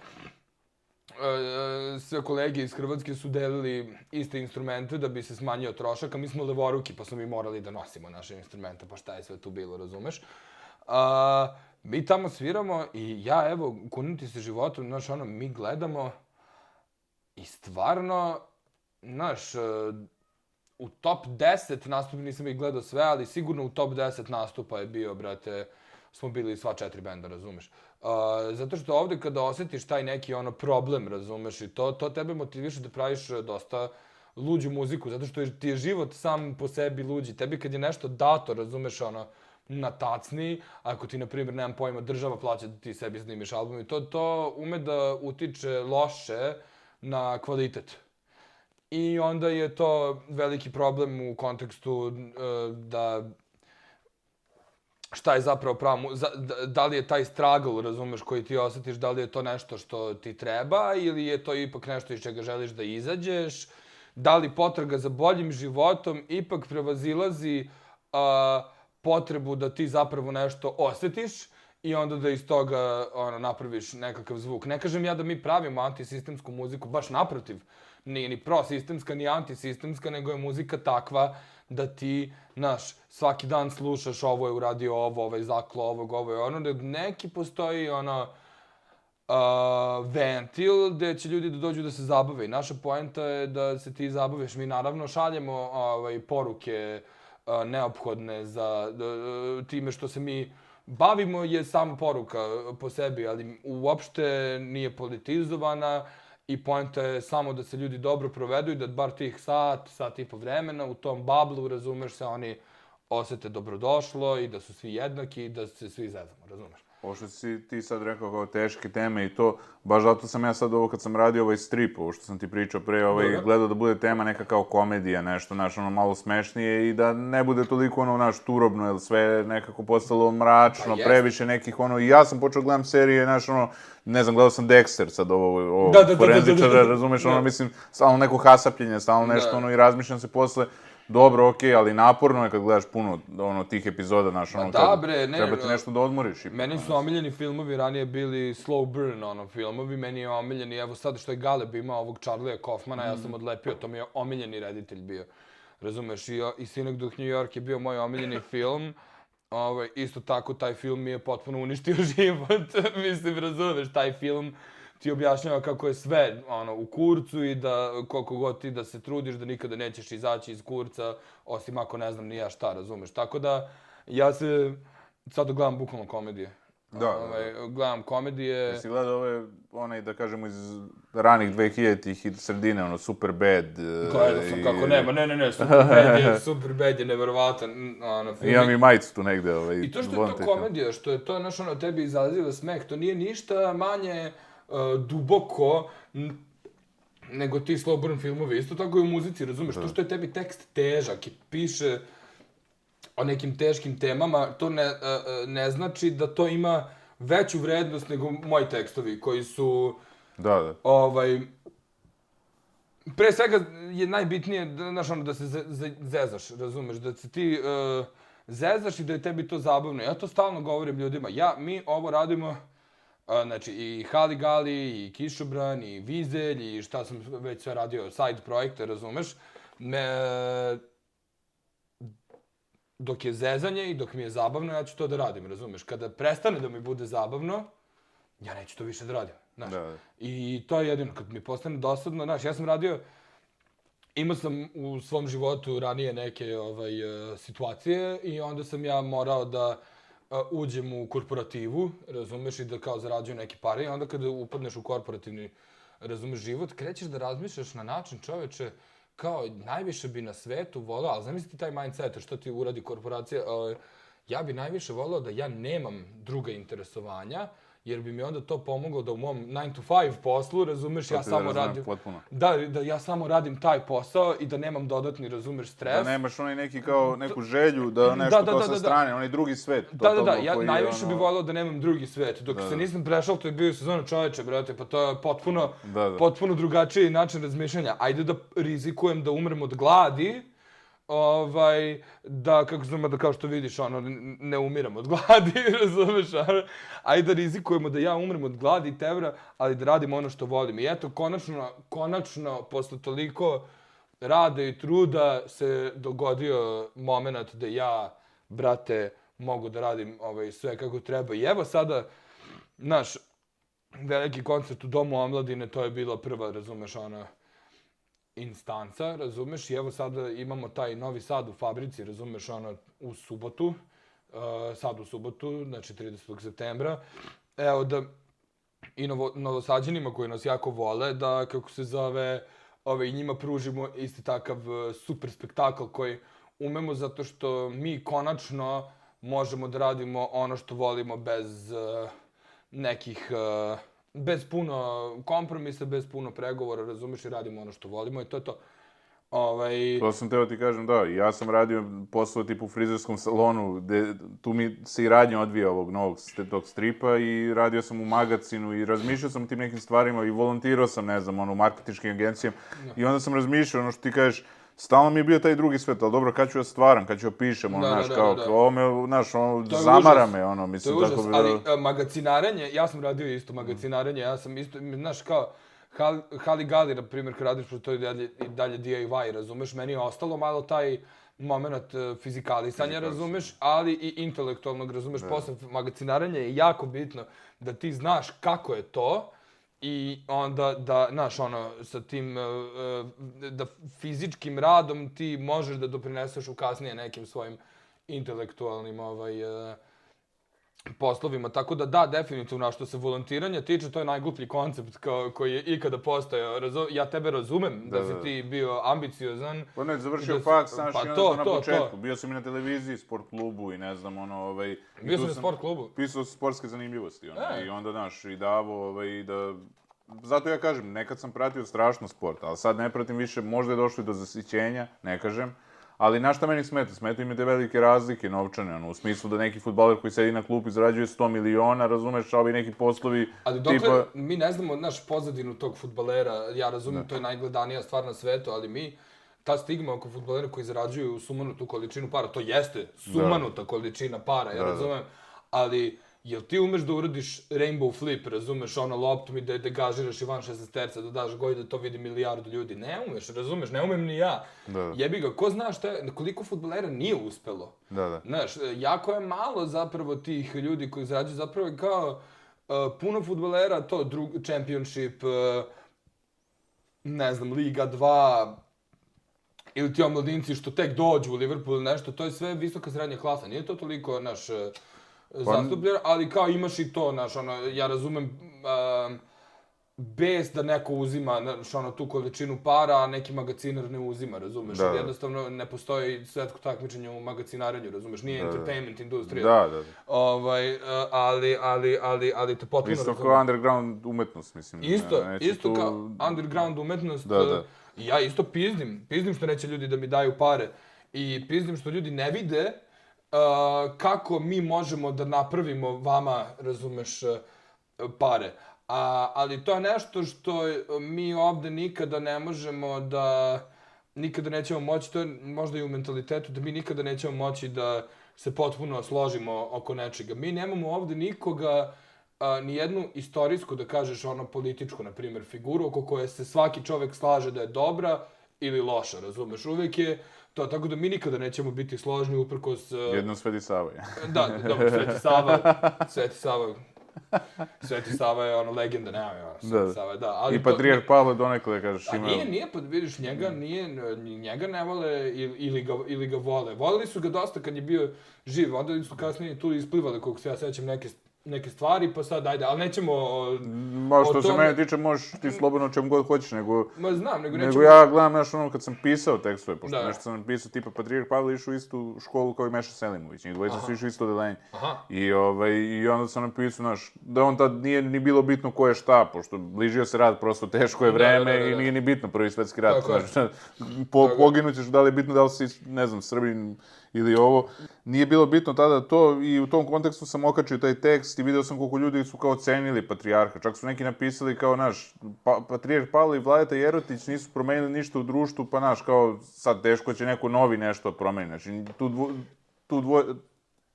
sve kolege iz Hrvatske su delili iste instrumente da bi se smanjio trošak, a mi smo levoruki, pa smo mi morali da nosimo naše instrumente, pa šta je sve tu bilo, razumeš? A, mi tamo sviramo i ja, evo, kunuti se životom, znaš, ono, mi gledamo i stvarno, znaš, u top 10 nastupa, nisam ih gledao sve, ali sigurno u top 10 nastupa je bio, brate, smo bili sva četiri benda, razumeš? Uh, zato što ovdje kada osjetiš taj neki ono problem, razumeš, i to, to tebe motiviše da praviš e, dosta luđu muziku, zato što ti je život sam po sebi luđi. Tebi kad je nešto dato, razumeš, ono, na tacni, ako ti, na primjer, nemam pojma, država plaća da ti sebi snimiš album i to, to ume da utiče loše na kvalitet. I onda je to veliki problem u kontekstu uh, da šta je zapravo pravo, da, da li je taj struggle, razumeš, koji ti osjetiš, da li je to nešto što ti treba ili je to ipak nešto iz čega želiš da izađeš, da li potraga za boljim životom ipak prevazilazi uh, potrebu da ti zapravo nešto osjetiš i onda da iz toga ono, napraviš nekakav zvuk. Ne kažem ja da mi pravimo antisistemsku muziku, baš naprotiv, nije ni prosistemska, ni antisistemska, nego je muzika takva da ti, naš, svaki dan slušaš ovo je uradio ovo, ovaj zaklo ovog, ovo je ono, da neki postoji, ono, uh, ventil gde će ljudi da dođu da se zabave. I naša poenta je da se ti zabaviš. Mi naravno šaljemo ovaj, poruke uh, neophodne za uh, time što se mi bavimo je samo poruka eh, po sebi, ali uopšte nije politizovana. I poenta je samo da se ljudi dobro provedu i da bar tih sat, sat i po vremena u tom bablu, razumeš se, oni osete dobrodošlo i da su svi jednaki i da se svi zezamo, razumeš? Ovo što si ti sad rekao kao teške teme i to, baš zato sam ja sad ovo kad sam radio ovaj strip, ovo što sam ti pričao pre, ovaj, Dobre. gledao da bude tema neka kao komedija, nešto, znaš, ono malo smešnije i da ne bude toliko ono, naš, turobno, jer sve nekako postalo mračno, pa previše nekih, ono, i ja sam počeo gledam serije, znaš, ono, ne znam, gledao sam Dexter sad, ovo, ovo da, da, forenzičara, da, da, da, da, razumeš, ono, mislim, stalno neko hasapljenje, stalno nešto, da. ono, i razmišljam se posle, dobro, okej, okay, ali naporno je kad gledaš puno ono tih epizoda, znaš, ono, da, bre, ne, treba ti nešto da odmoriš. Ipak, meni su omiljeni filmovi, ranije bili slow burn, ono, filmovi, meni je omiljeni, evo sad što je Galeb imao ovog Charlie'a Kaufmana, mm. ja sam odlepio, to mi je omiljeni reditelj bio. Razumeš, i, i Sinek duh New York je bio moj omiljeni film, Ovo, ovaj, isto tako, taj film mi je potpuno uništio život, mislim, razumeš, taj film ti objašnjava kako je sve ono u kurcu i da koliko god ti da se trudiš da nikada nećeš izaći iz kurca osim ako ne znam ni ja šta razumeš tako da ja se sad gledam bukvalno komedije Da, ovaj, gledam komedije. Jesi gledao ove, onaj, da kažemo, iz ranih 2000-ih i sredine, ono, Superbad. e, Gledao sam i- kako nema, ne, ne, ne, Superbad je, Superbad je neverovatan, ono, film. Imam i majicu tu negde, ovaj, I to što je to komedija, što je to, znaš, ono, tebi izaziva smeh, to nije ništa manje uh, duboko n- nego ti slow burn filmovi. Isto tako i u muzici, razumeš? To što je tebi tekst težak i piše o nekim teškim temama, to ne, uh, uh, ne znači da to ima veću vrednost nego moji tekstovi koji su Da, da. ovaj pre svega je najbitnije da znaš ono da se ze, ze, zezaš, razumeš, da se ti uh, zezaš i da je tebi to zabavno. Ja to stalno govorim ljudima. Ja mi ovo radimo uh, znači i Hali Gali i Kišobran i Vizelj i šta sam već sve radio side projekte, razumeš? Me, dok je zezanje i dok mi je zabavno, ja ću to da radim, razumeš? Kada prestane da mi bude zabavno, ja neću to više da radim. Znaš. Da. I to je jedino, kad mi postane dosadno, znaš, ja sam radio, imao sam u svom životu ranije neke ovaj, e, situacije i onda sam ja morao da uđem u korporativu, razumeš, i da kao zarađuju neke pare i onda kada upadneš u korporativni, razumeš, život, krećeš da razmišljaš na način, čoveče, kao najviše bi na svetu volao, ali zamisli ti taj mindset, što ti uradi korporacija, ja bi najviše volao da ja nemam druga interesovanja, jer bi mi onda to pomoglo da u mom 9 to 5 poslu, razumeš, ja ti da samo radim... potpuno. Da, da ja samo radim taj posao i da nemam dodatni, razumeš, stres. Da nemaš onaj neki kao neku želju da nešto Da, da, kao da, sa da, da. strane, onaj drugi svet. Da, da, da, totalno ja najviše ono- bih volao da nemam drugi svet. Dok se nisam prešao, to je bio sezona čoveče, brate, pa to je potpuno, Da, da. potpuno drugačiji način razmišljanja. Ajde da rizikujem da umrem od gladi, ovaj, da, kako znam, da kao što vidiš, ono, ne umiram od gladi, razumeš, ono? ajde da rizikujemo da ja umrem od gladi i tevra, ali da radim ono što volim. I eto, konačno, konačno, posle toliko rada i truda se dogodio moment da ja, brate, mogu da radim ovaj, sve kako treba. I evo sada, naš veliki koncert u Domu omladine, to je bila prva, razumeš, ona instanca, razumeš, i evo sada imamo taj novi sad u fabrici, razumeš, ono, u subotu, uh, sad u subotu, znači 30. septembra, evo da i novo, novosađenima koji nas jako vole, da, kako se zove, ove, i njima pružimo isti takav e, super spektakl koji umemo zato što mi konačno možemo da radimo ono što volimo bez uh, nekih, uh, bez puno kompromisa, bez puno pregovora, razumeš, i radimo ono što volimo i to je to. Ovaj, To sam teo ti kažem, da, ja sam radio posao tipu u frizerskom salonu, gde tu mi se i radnja odvija ovog novog tog stripa i radio sam u magazinu i razmišljao sam o tim nekim stvarima i volontirao sam, ne znam, ono, u marketinškim agencijama i onda sam razmišljao, ono što ti kažeš, Stalno mi je bio taj drugi svet, ali dobro, kad ću ja stvaram, kad ću ja pišem, ono, Da, da, znaš, da, kao, da. kao, ovo me, znaš, ono, zamara užas. me, ono, To je mislim, užas, tako bi... ali a, magacinarenje, ja sam radio isto magacinarenje, ja sam isto, znaš, kao, Hal, Hali Gali, na primjer, kad radiš, to je dalje, i dalje DIY, razumeš, meni je ostalo malo taj moment uh, fizikalisanja, razumeš, ali i intelektualnog, razumeš, posle magacinarenja je jako bitno da ti znaš kako je to, i onda da, znaš, ono, sa tim, e, e, da fizičkim radom ti možeš da doprineseš u kasnije nekim svojim intelektualnim, ovaj, uh, poslovima. Tako da da, definitivno, a što se volontiranja tiče, to je najgluplji koncept kao, koji je ikada postojao. Razu, ja tebe razumem da, Da, si ti bio ambiciozan. Pa ne, završio Da faks, znaš, pa i to, to, na početku. to. Bio sam i na televiziji, sport klubu i ne znam, ono, ovaj... i Bio sam na sport klubu. Pisao sportske zanimljivosti, ono, E. i onda, znaš, i davo, ovaj, da... Zato ja kažem, nekad sam pratio strašno sport, ali sad ne pratim više, možda je došlo i do zasićenja, ne kažem, ali na šta meni smeta? Smeta im je te velike razlike novčane, ono, u smislu da neki futbaler koji sedi na klupi zarađuje 100 miliona, razumeš, a ovi neki poslovi Ali dokle, tipa... mi ne znamo naš pozadinu tog futbalera, ja razumem, to je najgledanija stvar na svetu, ali mi, ta stigma oko futbolera koji zarađuju sumanutu količinu para, to jeste sumanuta količina para, ja Da, da. razumem, ali jel ti umeš da uradiš rainbow flip, razumeš, ono loptom i da je degažiraš i van 16 terca, da daš goj da to vidi milijardu ljudi, ne umeš, razumeš, ne umem ni ja. Da, da. Jebi ga, ko zna šta je, koliko futbolera nije uspelo? Da, da. Znaš, jako je malo zapravo tih ljudi koji zarađuju, zapravo je kao uh, puno futbolera, to drug, championship, uh, ne znam, Liga 2, ili ti omladinci što tek dođu u Liverpool ili nešto, to je sve visoka srednja klasa. Nije to toliko, naš, uh, zastupljena, ali kao imaš i to, znaš, ono, ja razumem, um, bez da neko uzima znaš, ono, tu količinu para, a neki magaciner ne uzima, razumeš? Da. Jednostavno ne postoji svetsko takmičenje u magacinarenju, razumeš? Nije Da, da. entertainment industrija. Da, da, da. Ovaj, uh, ali, ali, ali, ali te potpuno Isto razumem. kao underground umetnost, mislim. Isto, neće isto tu- kao underground umetnost. Da, da. i Ja isto pizdim. Pizdim što neće ljudi da mi daju pare. I pizdim što ljudi ne vide uh, kako mi možemo da napravimo vama, razumeš, eh, pare. A, ali to je nešto što eh, mi ovde nikada ne možemo da nikada nećemo moći, to je možda i u mentalitetu, da mi nikada nećemo moći da se potpuno složimo oko nečega. Mi nemamo ovde nikoga, a, ni jednu istorijsku, da kažeš, ono političku, na primjer, figuru oko koje se svaki čovek slaže da je dobra ili loša, razumeš? Uvijek je to, tako da mi nikada nećemo biti složni uprkos... a, Jedno Sveti Sava je. Da, dobro, Sveti Sava, Sveti Sava, Sveti Sava je ono legenda, nema je ono, Sveti Da, da. Sava, da. Ali I Patrijarh Pavle donekle, kažeš, A ima... nije, nije, pa vidiš, njega, nije, njega ne vole ili, ili, ga, ili ga vole. Volili su ga dosta kad je bio živ, onda su kasnije tu isplivali, koliko se ja sećam, neke, neke stvari, pa sad, ajde, ali nećemo... o, Ma što se mene tiče, možeš ti slobodno čemu god hoćeš, nego... Ma znam, nego nećemo... Nego ja gledam, znaš, ono, kad sam pisao tekstove, pošto Da. nešto sam napisao, tipa, Patrijarh Pavle išao u istu školu kao i Meša Selimović, njih dvojica su išli u isto odelenje. Aha. I, ovaj, I onda sam napisao, znaš, da on tad nije ni bilo bitno ko je šta, pošto bližio se rat, prosto teško je Da, vreme da, da, da. i nije ni bitno prvi svetski rat. Tako. Znaš, po, poginut ćeš, da li je bitno da li si, ne znam, Srbin ili ovo. Nije bilo bitno tada to i u tom kontekstu sam okačio taj tekst i video sam koliko ljudi su kao cenili Patrijarha. Čak su neki napisali kao, naš, pa, Patrijarh Pavle i Vladeta Jerotić nisu promenili ništa u društvu, pa, naš, kao, sad teško će neko novi nešto promeni. Znači, tu, dvo, tu dvo,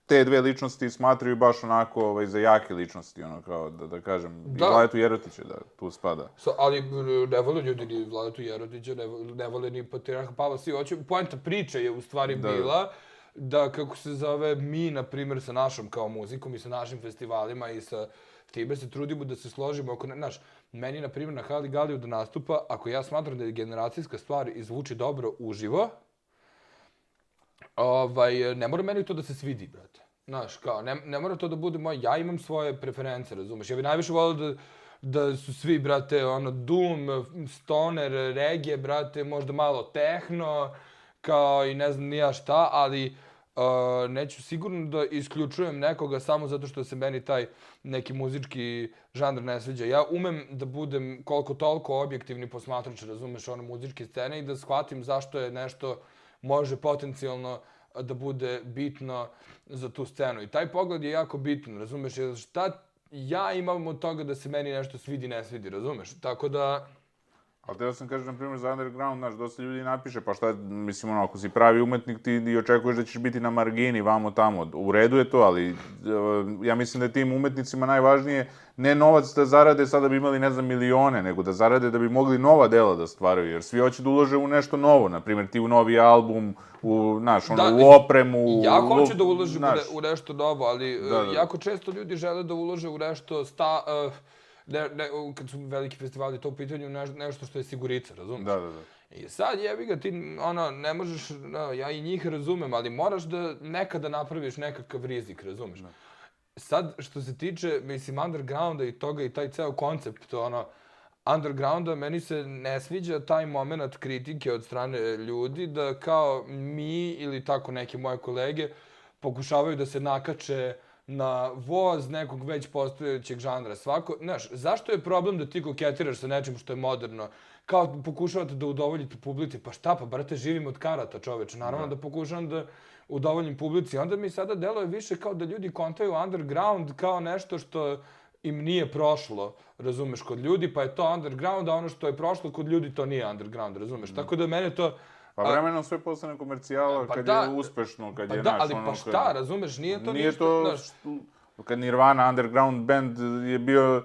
te dve ličnosti smatraju baš onako ovaj, za jake ličnosti, ono kao, da, da kažem, Da. i Vladetu Jerotića da tu spada. So, ali ne vole ljudi ni Vladetu Jerodića, ne, ne vole ni Patriarha Pavla. Svi hoće, poenta priče je u stvari Da, da. bila da, da kako se zove, mi, na primjer, sa našom kao muzikom i sa našim festivalima i sa time se trudimo da se složimo oko, ne, znaš, meni, na primjer, na Hali Galiju da nastupa, ako ja smatram da je generacijska stvar i zvuči dobro uživo, ovaj, ne mora meni to da se svidi, brate. Znaš, kao, ne, ne mora to da bude moj, ja imam svoje preference, razumeš? Ja bih najviše volio da, da su svi, brate, ono, doom, stoner, reggae, brate, možda malo tehno, kao i ne znam ni ja šta, ali uh, neću sigurno da isključujem nekoga samo zato što se meni taj neki muzički žanr ne sviđa. Ja umem da budem koliko toliko objektivni posmatrač, razumeš, ono muzičke scene i da shvatim zašto je nešto može potencijalno da bude bitno za tu scenu. I taj pogled je jako bitan, razumeš? Jer šta ja imam od toga da se meni nešto svidi, ne svidi, razumeš? Tako da... Ali teo sam kažem, na primjer, za underground, znaš, dosta ljudi napiše, pa šta, mislim, ono, ako si pravi umetnik, ti i očekuješ da ćeš biti na margini, vamo tamo. U redu je to, ali e, ja mislim da je tim umetnicima najvažnije ne novac da zarade sada bi imali, ne znam, milione, nego da zarade da bi mogli nova dela da stvaraju, jer svi hoće da ulože u nešto novo, na primjer, ti u novi album, u, znaš, ono, Da, u opremu, Ja u, hoću da uložim u, u nešto novo, ali Da, da, da. jako često ljudi žele da ulože u nešto sta... Uh, ne, ne, kad su veliki festivali to u pitanju, ne, nešto što je sigurica, razumiješ? Da, da, da. I sad jebi ga ti, ono, ne možeš, no, ja i njih razumem, ali moraš da nekada napraviš nekakav rizik, razumeš? Sad, što se tiče, mislim, undergrounda i toga i taj ceo koncept, ono, undergrounda, meni se ne sviđa taj moment kritike od strane ljudi da kao mi ili tako neke moje kolege pokušavaju da se nakače na voz nekog već postojećeg žanra. Svako, znaš, zašto je problem da ti koketiraš sa nečim što je moderno? Kao pokušavate da udovoljite publici, pa šta pa, brate, živim od karata, čoveče. Naravno da, pokušavam da udovoljim publici. Onda mi sada deluje više kao da ljudi kontaju underground kao nešto što im nije prošlo, razumeš, kod ljudi, pa je to underground, a ono što je prošlo kod ljudi to nije underground, razumeš. Tako da mene to... Pa vremenom sve postane komercijala Pa kad da, je uspešno, kad Pa je, da, naš, ali ono, pa kad- šta, razumeš, nije to Nije ništa, to, znaš, što- kad Nirvana underground band je bio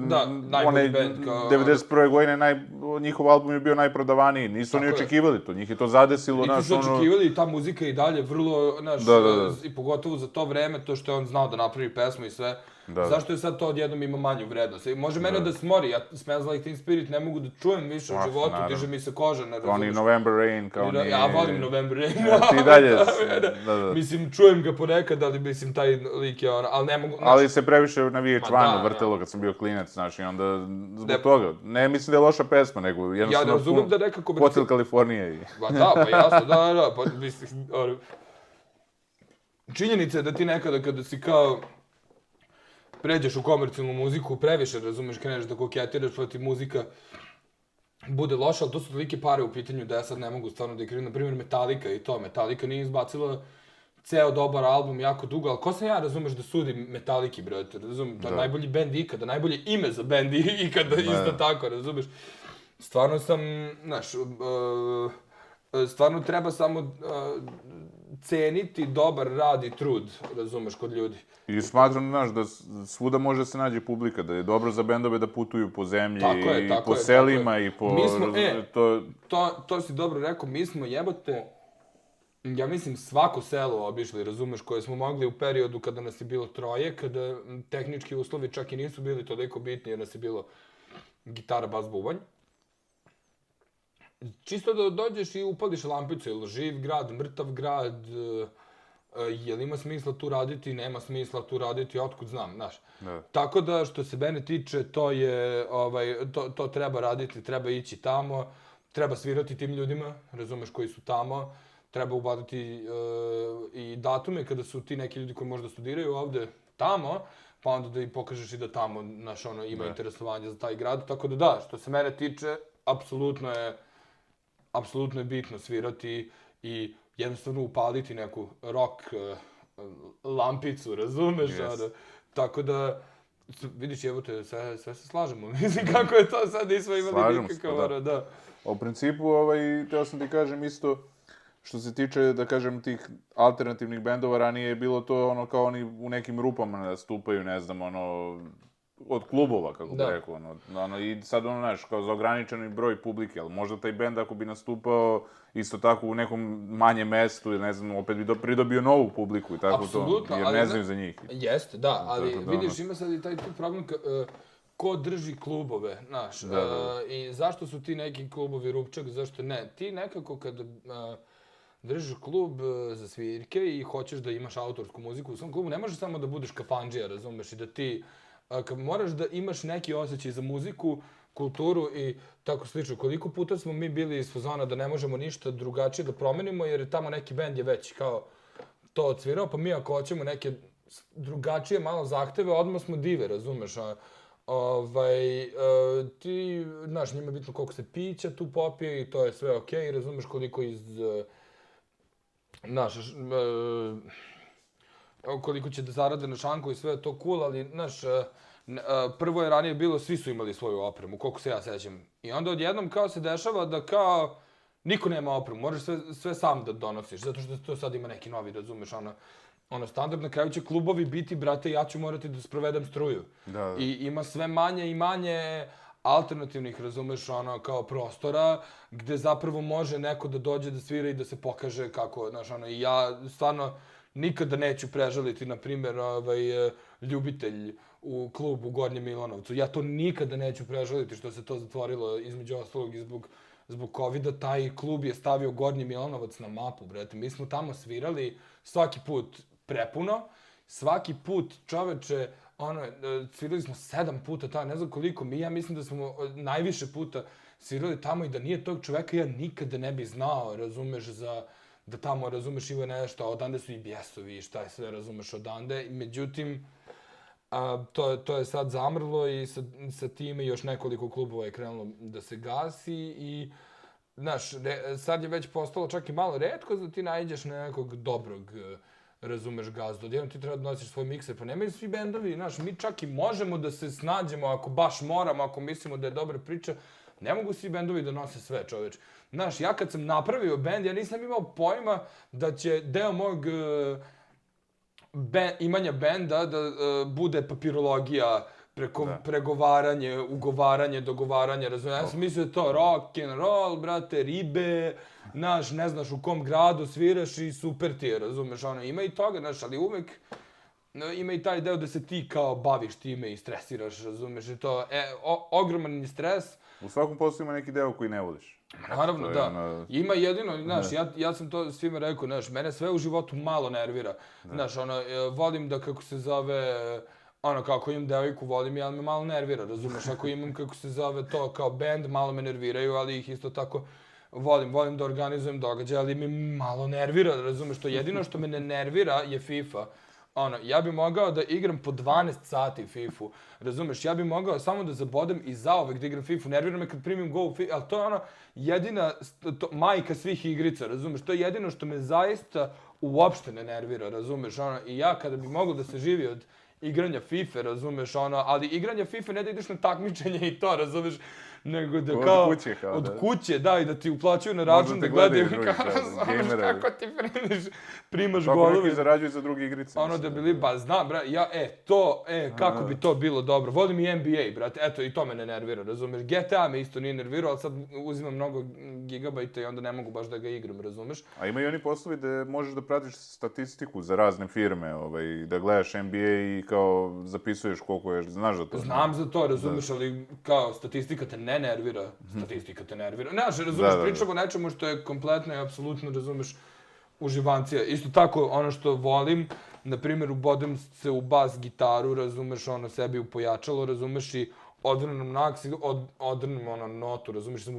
Da, najbolji bend, kao- 91. godine naj, njihov album je bio najprodavaniji. Nisu oni Tako očekivali to, njih je to zadesilo, Niti znaš, su ono... očekivali i ta muzika i dalje vrlo, znaš, Da, da, da. i pogotovo za to vreme, to što je on znao da napravi pesmu i sve. Da, da. Zašto je sad to odjednom ima manju vrednost? I može mene da, smori, ja Smells Like Teen Spirit ne mogu da čujem više u Ma, životu, naravno. diže mi se koža, ne Kao ni. November Rain, kao ni... da- Ja volim November Rain. ti i dalje Da, da, da, da. Mislim, čujem ga ponekad, ali mislim, taj lik je ono, ali ne mogu, Ali se previše na Ma VH1 da, vrtelo kad sam bio klinac, znaš, i onda zbog Ne- toga. Ne mislim da je loša pesma, nego ja jednostavno... ne razumem pun- da nekako... Hotel Kalifornije i... Ba da, pa jasno, da, da, da, pa mislim, ono, činjenica je da ti nekada kada si kao pređeš u komercijalnu muziku, previše, razumeš, kreneš da koketiraš, pa ti muzika bude loša, ali to su tolike pare u pitanju da ja sad ne mogu stvarno da igram, na primjer Metallica i to, Metallica nije izbacila ceo dobar album jako dugo, ali ko sam ja, razumeš, da sudim Metallici, brate, razumem, da, Da. najbolji bend ikada, najbolje ime za bend ikada, isto tako, razumeš. Stvarno sam, znaš, uh, stvarno treba samo uh, ceniti dobar rad i trud, razumeš, kod ljudi. I smatram, znaš, da svuda može se nađe publika, da je dobro za bendove da putuju po zemlji Tako je, i tako po je, selima je. i po... Mi smo, e, to, To, to si dobro rekao, mi smo jebote, ja mislim svako selo obišli, razumeš, koje smo mogli u periodu kada nas je bilo troje, kada tehnički uslovi čak i nisu bili toliko bitni jer nas je bilo gitara, bas, bubanj. Čisto da dođeš i upališ lampicu, jel živ grad, mrtav grad, e, e, jel ima smisla tu raditi, nema smisla tu raditi, otkud znam, znaš. da. Tako da, što se mene tiče, to je, ovaj, to, to treba raditi, treba ići tamo, treba svirati tim ljudima, razumeš, koji su tamo, treba ubaditi uh, i datume kada su ti neki ljudi koji možda studiraju ovde tamo, pa onda da im pokažeš i da tamo, znaš, ono, ima Da. interesovanje za taj grad, tako da da, što se mene tiče, apsolutno je, apsolutno je bitno svirati i jednostavno upaliti neku rock uh, lampicu, razumeš? Yes. Ono, tako da, vidiš, evo te, sve, sve se slažemo. Mislim, kako je to sad, nismo imali Slažemo se, nikakav, pa da. ono, da. U principu, ovaj, teo sam ti kažem isto, što se tiče, da kažem, tih alternativnih bendova, ranije je bilo to ono kao oni u nekim rupama nastupaju, ne znam, ono, od klubova, kako Da. bi rekao, ono, ono, i sad ono, znaš, kao za ograničeni broj publike, ali možda taj bend ako bi nastupao isto tako u nekom manjem mestu, ili ne znam, opet bi do, pridobio novu publiku i tako Apsolutno, to, jer ne znaju za njih. Jeste, da, ali Tako da, vidiš, ono- ima sad i taj tu problem ka, e, ko drži klubove, znaš, Da, da. e, i zašto su ti neki klubovi rupčak, zašto ne? Ti nekako kad e, držiš klub za svirke i hoćeš da imaš autorsku muziku u svom klubu, ne možeš samo da budeš kafanđija, razumeš, i da ti, e, kad moraš da imaš neki osjećaj za muziku, kulturu i tako slično. Koliko puta smo mi bili iz fazona da ne možemo ništa drugačije da promenimo, jer je tamo neki bend je već kao to odsvirao, pa mi ako hoćemo neke drugačije malo zahteve, odmah smo dive, razumeš? A, ovaj, e, ti, znaš, njima je bitno koliko se pića tu popije i to je sve okej, okay, razumeš koliko iz... uh, Znaš, uh, koliko će da zarade na šanku i sve to cool, ali, znaš, e, e, prvo je ranije bilo, svi su imali svoju opremu, koliko se ja sećam. I onda odjednom kao se dešava da kao niko nema opremu, moraš sve, sve sam da donosiš, zato što to sad ima neki novi, razumeš, ono, ono, standard, na kraju će klubovi biti, brate, ja ću morati da sprovedem struju. Da, da. I ima sve manje i manje alternativnih, razumeš, ono, kao prostora, gde zapravo može neko da dođe da svira i da se pokaže kako, znaš, ono, i ja stvarno nikada neću prežaliti, na primjer, ovaj, eh, ljubitelj u klubu u Gornjem Milanovcu. Ja to nikada neću prežaliti što se to zatvorilo između ostalog i zbog zbog covida taj klub je stavio Gornji Milanovac na mapu, brate. Mi smo tamo svirali svaki put prepuno, svaki put čoveče, ono, eh, svirali smo sedam puta ta, ne znam koliko, mi ja mislim da smo eh, najviše puta svirali tamo i da nije tog čoveka ja nikada ne bi znao, razumeš, za da tamo, razumeš, ima nešto, a odande su i bjesovi i šta je sve, razumeš, odande. Međutim, A, to, to je sad zamrlo i sa, sa time još nekoliko klubova je krenulo da se gasi i znaš, re, sad je već postalo čak i malo redko da ti nađeš na nekog dobrog e, razumeš gazdu. odjedno ti treba da nosiš svoj mikser, pa nemaju svi bendovi, znaš, mi čak i možemo da se snađemo ako baš moramo, ako mislimo da je dobra priča, ne mogu svi bendovi da nose sve, čoveče. Znaš, ja kad sam napravio bend, ja nisam imao pojma da će deo mog e, ben, imanja benda da uh, bude papirologija, preko da. pregovaranje, ugovaranje, dogovaranje, razumiješ? Ja sam mislio je to rock and roll, brate, ribe, naš, ne znaš u kom gradu sviraš i super ti je, razumeš, ono, ima i toga, znaš, ali uvek no, ima i taj deo da se ti kao baviš time i stresiraš, razumeš, i to e, o, ogroman stres. U svakom poslu ima neki deo koji ne voliš. Naravno, da. Ono... Ima jedino, znaš, ja, ja sam to svima rekao, znaš, mene sve u životu malo nervira. Da. Znaš, ono, e, volim da, kako se zove, ono, kako imam devojku, volim ja, me malo nervira, razumeš? Ako imam, kako se zove to, kao band, malo me nerviraju, ali ih isto tako volim, volim da organizujem događaje, ali me malo nervira, razumeš? To jedino što me ne nervira je FIFA ono, ja bi mogao da igram po 12 sati FIFA, razumeš, ja bi mogao samo da zabodem i zaovek da igram FIFA, nervira me kad primim go u FIFA, ali to je ono, jedina, to, majka svih igrica, razumeš, to je jedino što me zaista uopšte ne nervira, razumeš, ono, i ja kada bih mogao da se živi od igranja FIFA, razumeš, ono, ali igranja FIFA ne da ideš na takmičenje i to, razumeš, nego da kao... Od kuće, kao Od da. kuće, da, i da ti uplaćuju na račun da gledaju kao, znaš, kako ti primiš, primaš kako golovi. Kako neki zarađuju za druge igrice. Ono da bili, ba, znam, bra, ja, e, to, e, kako bi to bilo dobro. Volim i NBA, brate, eto, i to me ne nervira, razumeš. GTA me isto nije nervirao, ali sad uzimam mnogo gigabajta i onda ne mogu baš da ga igram, razumeš. A ima i oni poslovi da možeš da pratiš statistiku za razne firme, ovaj, da gledaš NBA i kao zapisuješ koliko je, znaš za to. Znam za to, razumeš, da. ali kao statistika te ne nervira, statistika te nervira. Znaš, razumeš, da, pričamo o nečemu što je kompletno i apsolutno, razumeš, uživancija. Isto tako, ono što volim, na primjer, ubodem se u bas gitaru, razumeš, ono, sebi u pojačalo, razumeš, i odvrnem naks, od, odvrnem, ono, notu, razumeš, samo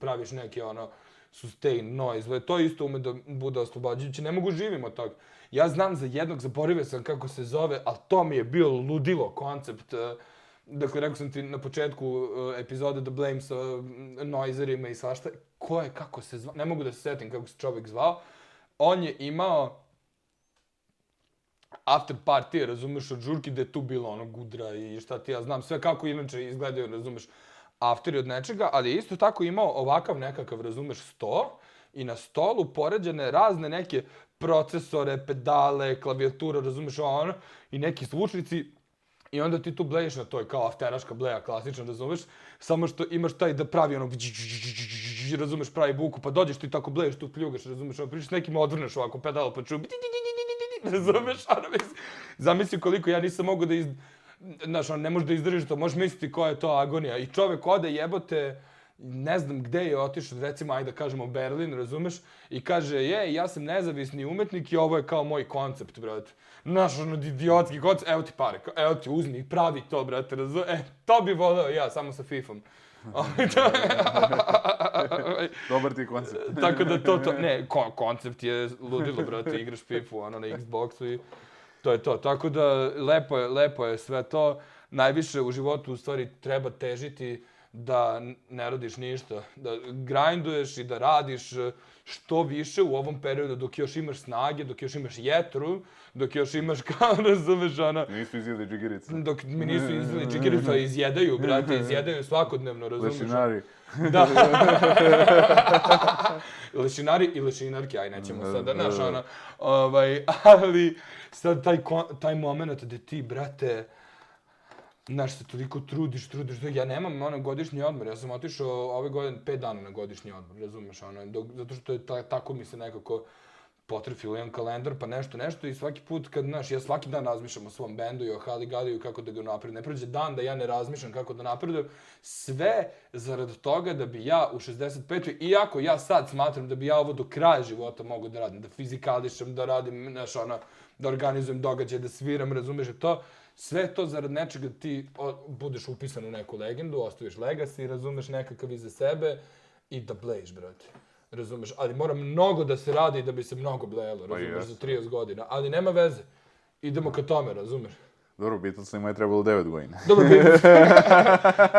praviš neki, ono, sustain noise. To isto ume da bude oslobađajuće. Ne mogu živim od toga. Ja znam za jednog, zaboravio sam kako se zove, ali to mi je bio ludilo koncept. Uh, Dakle, rekao sam ti na početku uh, epizode The Blame sa uh, Noiserima i svašta. Ko je, kako se zvao? Ne mogu da se setim kako se čovjek zvao. On je imao after party, razumeš, od žurki, gde je tu bilo ono gudra i šta ti ja znam, sve kako inače izgledaju, razumeš, afteri od nečega, ali je isto tako imao ovakav nekakav, razumeš, sto i na stolu poređene razne neke procesore, pedale, klavijatura, razumeš, ono, i neki zvučnici, I onda ti tu bleješ na toj kao afteraška bleja, klasična, razumeš? Samo što imaš taj da pravi ono, razumeš, pravi buku, pa dođeš ti tako bleješ, tu pljugaš, razumeš, ono, pričaš nekim odvrneš ovako pedal, pa ču, razumeš, ono, zamisli koliko ja nisam mogu da iz... Znaš, ono, ne možeš da izdržiš to, možeš misliti koja je to agonija. I čovek ode jebote, ne znam gde je otišao, recimo, ajde da kažemo Berlin, razumeš? I kaže, je, ja sam nezavisni umetnik i ovo je kao moj koncept, brate. Naš, ono, idiotski koncept, evo ti pare, evo ti uzmi, pravi to, brate, razumeš? E, to bi voleo ja, samo sa FIFA-om. Dobar ti koncept. Tako da to, to, ne, ko, koncept je ludilo, brate, igraš FIFA-u, ono, na Xboxu i to je to. Tako da, lepo je, lepo je sve to. Najviše u životu, u stvari, treba težiti da ne radiš ništa, da grinduješ i da radiš e, što više u ovom periodu dok još imaš snage, dok još imaš jetru, dok još imaš kao razumeš ona... Nisu izjeli džigirice. Dok mi nisu izjeli džigirice, a izjedaju, brate, izjedaju svakodnevno, razumeš. Lešinari. Da. lešinari i lešinarke, aj nećemo sad da, naš ona, ovaj, ali sad taj, taj moment da ti, brate, Znaš, se toliko trudiš, trudiš, ja nemam ono godišnji odmor, ja sam otišao ove godine pet dana na godišnji odmor, razumeš, ono, dok, zato što je ta, tako mi se nekako potrefilo, imam kalendar, pa nešto, nešto i svaki put kad, znaš, ja svaki dan razmišljam o svom bendu i o Hali Gadiju kako da ga napredujem, ne prođe dan da ja ne razmišljam kako da napredujem, sve zarad toga da bi ja u 65. iako ja sad smatram da bi ja ovo do kraja života mogu da radim, da fizikališem, da radim, znaš, ono, da organizujem događaje, da sviram, razumeš, to, sve to zarad nečega ti budeš upisan u neku legendu, ostaviš legacy, razumeš nekakav iza sebe i da blejiš, brate. Razumeš, ali mora mnogo da se radi da bi se mnogo blejalo, pa razumeš, za 30 godina. Ali nema veze. Idemo ka tome, razumeš. Dobro, Beatlesima je trebalo 9 godina. Dobro, Beatles.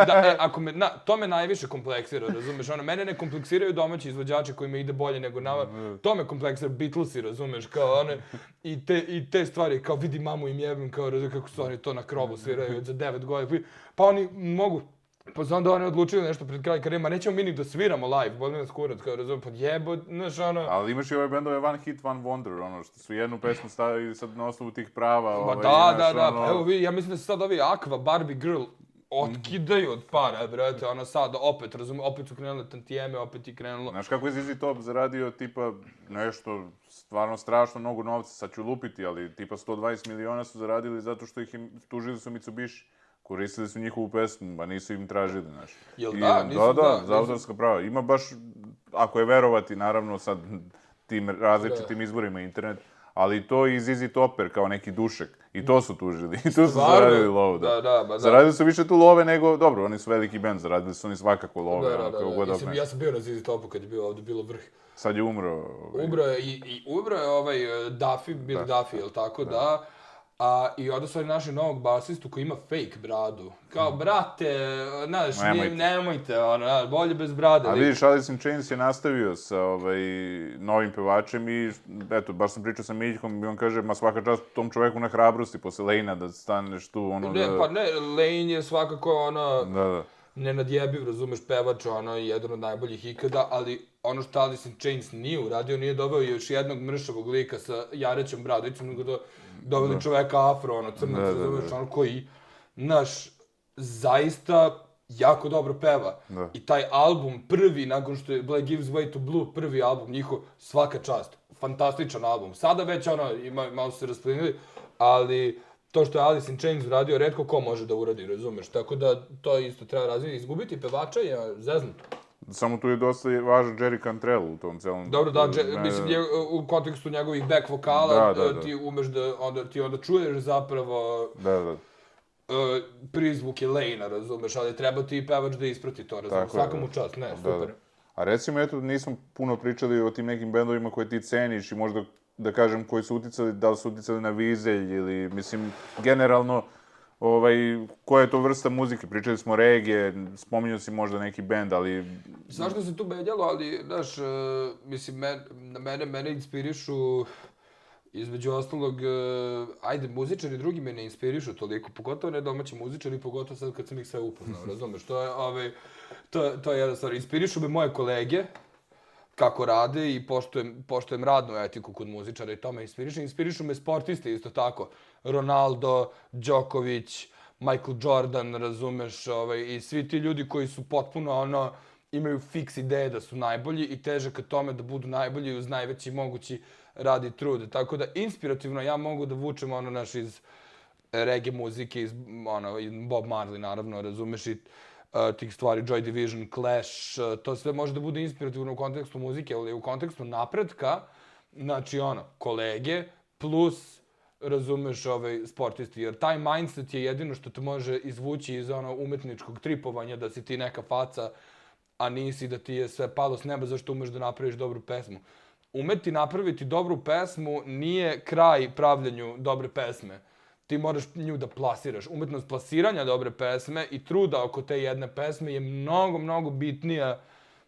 da, e, ako me, na, to me najviše kompleksira, razumeš? Ono, mene ne kompleksiraju domaći izvođači koji me ide bolje nego nama. To me kompleksira Beatlesi, razumeš? Kao one, i te, i te stvari, kao vidi mamu i mjebim, kao razumeš kako su oni to na krovu sviraju za 9 godina. Pa oni mogu, Pa su onda oni odlučili nešto pred kraj karijera, ma nećemo mi ni da sviramo live, boli nas kurac, kao razumem, pa jebo, znaš, ono... Ali imaš i ove bendove One Hit, One Wonder, ono, što su jednu pesmu stavili sad na osnovu tih prava, Ma ovaj, da, znaš, da, da, ono, pa evo vi, ja mislim da se sad ovi Aqua, Barbie Girl, otkidaju od para, brate, ono sad, opet, razumem, opet su krenule tantijeme, opet je krenulo... Znaš kako je ZZ Top zaradio tipa nešto stvarno strašno mnogo novca, sad ću lupiti, ali tipa 120 miliona su zaradili zato što ih im, tužili su Mitsubishi. Koristili su njihovu pesmu, a nisu im tražili, znaš. Jel I, da? Nisu da, da, da, za autorska prava. Ima baš, ako je verovati, naravno, sad tim različitim izborima internet, ali to i ZZ Topper kao neki dušek. I to su tužili. I tu su zaradili lovu, da. Da, da, ba da. Zaradili su više tu love nego, dobro, oni su veliki band, zaradili su oni svakako love, Da, da, ono, da, da. Mislim, okneš. ja sam bio na Zizi Topu kad je bilo ovdje bilo vrh. Sad je umro. Ovaj. Ubro je, i, i Ubro je ovaj uh, Duffy, Billy Duffy, jel tako, da. A, I onda su oni našli novog basistu koji ima fake bradu. Kao, brate, znaš, Nemojte. nemojte, ono, znaš, bolje bez brade. A vidiš, Alice in Chains je nastavio sa ovaj, novim pevačem i, eto, baš sam pričao sa Miljkom i on kaže, ma svaka čast tom čoveku na hrabrosti posle Lejna da staneš tu, ono Ne, da... pa ne, Lane je svakako ono, Da, da. nenadjebiv, razumeš, pevač, ono, jedan od najboljih ikada, ali ono što Alice in Chains nije uradio, nije doveo još jednog mršavog lika sa jarećom bradicom, nego do, doveli čoveka afro, ono, crnac, Da, da, razumeš, da. ono, koji, naš, zaista jako dobro peva. Da. I taj album, prvi, nakon što je Black Gives Way to Blue, prvi album njihov, svaka čast. Fantastičan album. Sada već, ono, ima, malo se rasplinili, ali to što je Alice in Chains uradio, redko ko može da uradi, razumeš? Tako da to isto treba razvijeti. Izgubiti pevača je zeznuto. Samo tu je dosta važan Jerry Cantrell u tom celom... Dobro, da, dže, Ne, mislim, nje, u kontekstu njegovih back vokala, Da, da, da. ti umeš da, onda, ti onda čuješ zapravo Da, da. uh, prizvuke Lejna, razumeš, ali treba ti pevač da isprati to, razumeš, Tako je, da. mu čast, ne, Da, super. da. A recimo, eto, nismo puno pričali o tim nekim bendovima koje ti ceniš i možda, da kažem, koji su uticali, da li su uticali na Vizelj ili, mislim, generalno, ovaj, koja je to vrsta muzike? Pričali smo regije, spominjao si možda neki bend, ali... Zašto se tu menjalo, ali, znaš, uh, mislim, men, na mene, mene inspirišu, između ostalog, uh, ajde, muzičari drugi me ne inspirišu toliko, pogotovo ne domaći muzičari, pogotovo sad kad sam ih sve upoznao, razumeš, to je, ovaj, to, to je jedna stvar, inspirišu me moje kolege, kako rade i poštujem, poštujem radnu etiku kod muzičara i to me inspiriše. Inspirišu me sportiste isto tako. Ronaldo, Đoković, Michael Jordan, razumeš, ovaj, i svi ti ljudi koji su potpuno ono, imaju fiks ideje da su najbolji i teže ka tome da budu najbolji uz najveći mogući rad i trud. Tako da inspirativno ja mogu da vučem ono naš iz eh, reggae muzike, iz, ono, i Bob Marley naravno, razumeš i uh, tih stvari, Joy Division, Clash, uh, to sve može da bude inspirativno u kontekstu muzike, ali u kontekstu napretka, znači ono, kolege plus razumeš ovaj sportisti, jer taj mindset je jedino što te može izvući iz ono umetničkog tripovanja da si ti neka faca, a nisi da ti je sve palo s neba zašto umeš da napraviš dobru pesmu. Umeti napraviti dobru pesmu nije kraj pravljenju dobre pesme. Ti moraš nju da plasiraš. Umetnost plasiranja dobre pesme i truda oko te jedne pesme je mnogo, mnogo bitnija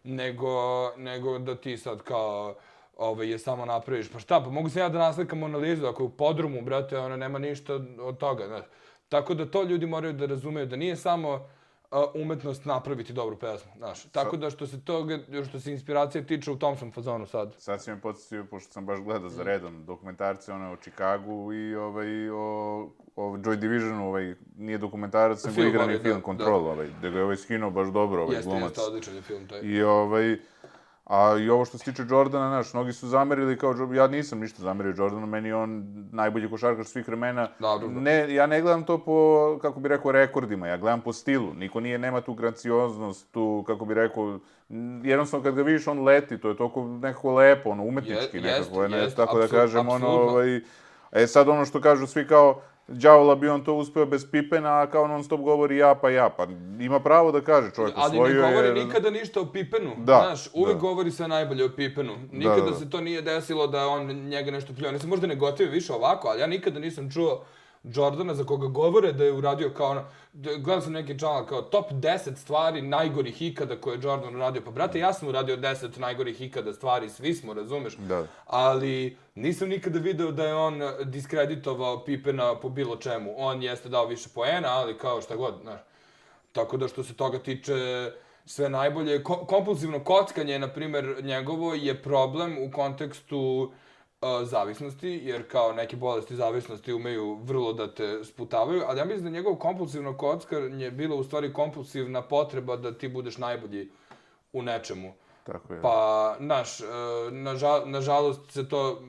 nego, nego da ti sad kao ovaj, je samo napraviš. Pa šta, pa mogu se ja da naslikam analizu, ako je u podrumu, brate, ona nema ništa od toga. Znaš. Tako da to ljudi moraju da razumeju, da nije samo a, umetnost napraviti dobru pesmu, znaš. Tako da što se toga, što se inspiracije tiče u tom sam fazonu sad. Sad si me podsjetio, pošto sam baš gledao za redom dokumentarce one o Chicagu i ovaj, o, o Joy Divisionu, ovaj, nije dokumentarac, nego Film, igrani ali, film, da, Control, ovaj, da ga je ovaj skinuo baš dobro, ovaj Jeste, glumac. jeste, odličan je film taj. I ovaj, a i ovo što se tiče Jordana, znaš, mnogi su zamerili kao, ja nisam ništa zamerio Jordanu, meni je on najbolji košarkaš svih vremena. Dobro, da. Ne, ja ne gledam to po, kako bi rekao, rekordima, ja gledam po stilu. Niko nije, nema tu gracioznost, tu, kako bi rekao, jednostavno kad ga vidiš on leti, to je toliko nekako lepo, ono, umetnički Je- nekako, jest, ne, jest, tako da apsol- kažem, ono, apsolutno. ovaj, E sad ono što kažu svi kao, Đavola bi on to uspeo bez Pipena, a kao non stop govori ja pa ja, pa ima pravo da kaže čovjek, Ali ne osvojio govori je... nikada ništa o Pipenu. Da, Znaš, uvek da. govori sve najbolje o Pipenu. Nikada da, da. se to nije desilo da on njega nešto pljuje. Ne se možda ne gotivi više ovako, ali ja nikada nisam čuo Jordana za koga govore da je uradio kao ono, da- gledao sam neki članak kao top 10 stvari najgorih ikada koje je Jordan uradio. Pa brate, ja sam uradio 10 najgorih ikada stvari, svi smo, razumeš? Da. Ali nisam nikada video da je on diskreditovao Pipena po bilo čemu. On jeste dao više poena, ali kao šta god, znaš. Tako da što se toga tiče sve najbolje. Ko kompulsivno kockanje, na primjer, njegovo je problem u kontekstu uh, zavisnosti, jer kao neke bolesti zavisnosti umeju vrlo da te sputavaju, ali ja mislim da njegovo kompulsivno kockanje je bilo u stvari kompulsivna potreba da ti budeš najbolji u nečemu. Tako je. Pa, naš, nažal, nažalost se to,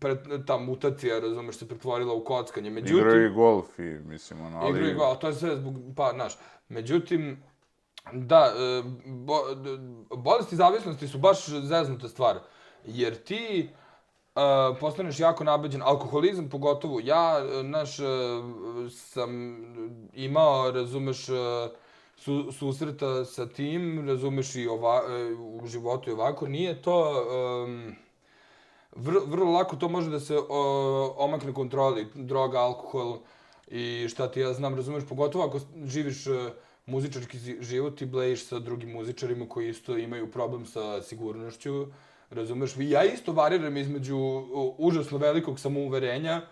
pred, ta mutacija, razumeš, se pretvorila u kockanje. Međutim, Igraju i golf i, mislim, ono, ali... Igraju i golf, to je sve zbog, pa, naš, međutim, Da, e, bo, bolesti zavisnosti su baš zeznuta stvar. Jer ti uh, Eh, postaneš jako nabeđen, alkoholizam pogotovo. Ja, eh, naš, uh, sam imao, razumeš, uh, su, susreta sa tim, razumeš i ova, uh, u životu i ovako. Nije to... Um, vrlo, vrlo lako to može da se uh, omakne kontroli, droga, alkohol i šta ti ja znam, razumeš, pogotovo ako živiš uh, muzičarski život i blejiš sa drugim muzičarima koji isto imaju problem sa sigurnošću, razumeš? Ja isto variram između užasno velikog samouverenja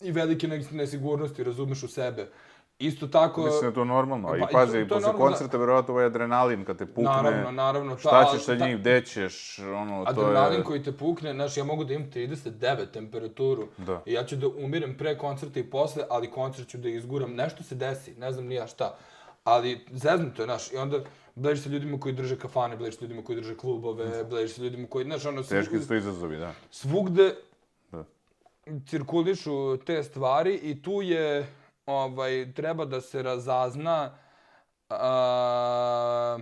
i velike nesigurnosti, razumeš, u sebe. Isto tako... Mislim da je to normalno. Pa, I pazi, to, to posle normalno, koncerta, verovatno ovaj adrenalin kad te pukne. Naravno, naravno. Šta ćeš sa njim, gde ćeš, ono, to je... Adrenalin koji te pukne, znaš, ja mogu da imam 39 temperaturu. Da. I ja ću da umirem pre koncerta i posle, ali koncert ću da izguram. Nešto se desi, ne znam ni ja šta. Ali zeznuto je, znaš, i onda bležiš sa ljudima koji drže kafane, bležiš sa ljudima koji drže klubove, bležiš sa ljudima koji, znaš, ono... Teški su to izazovi, da. Svugde da. cirkulišu te stvari i tu je ovaj, treba da se razazna... A,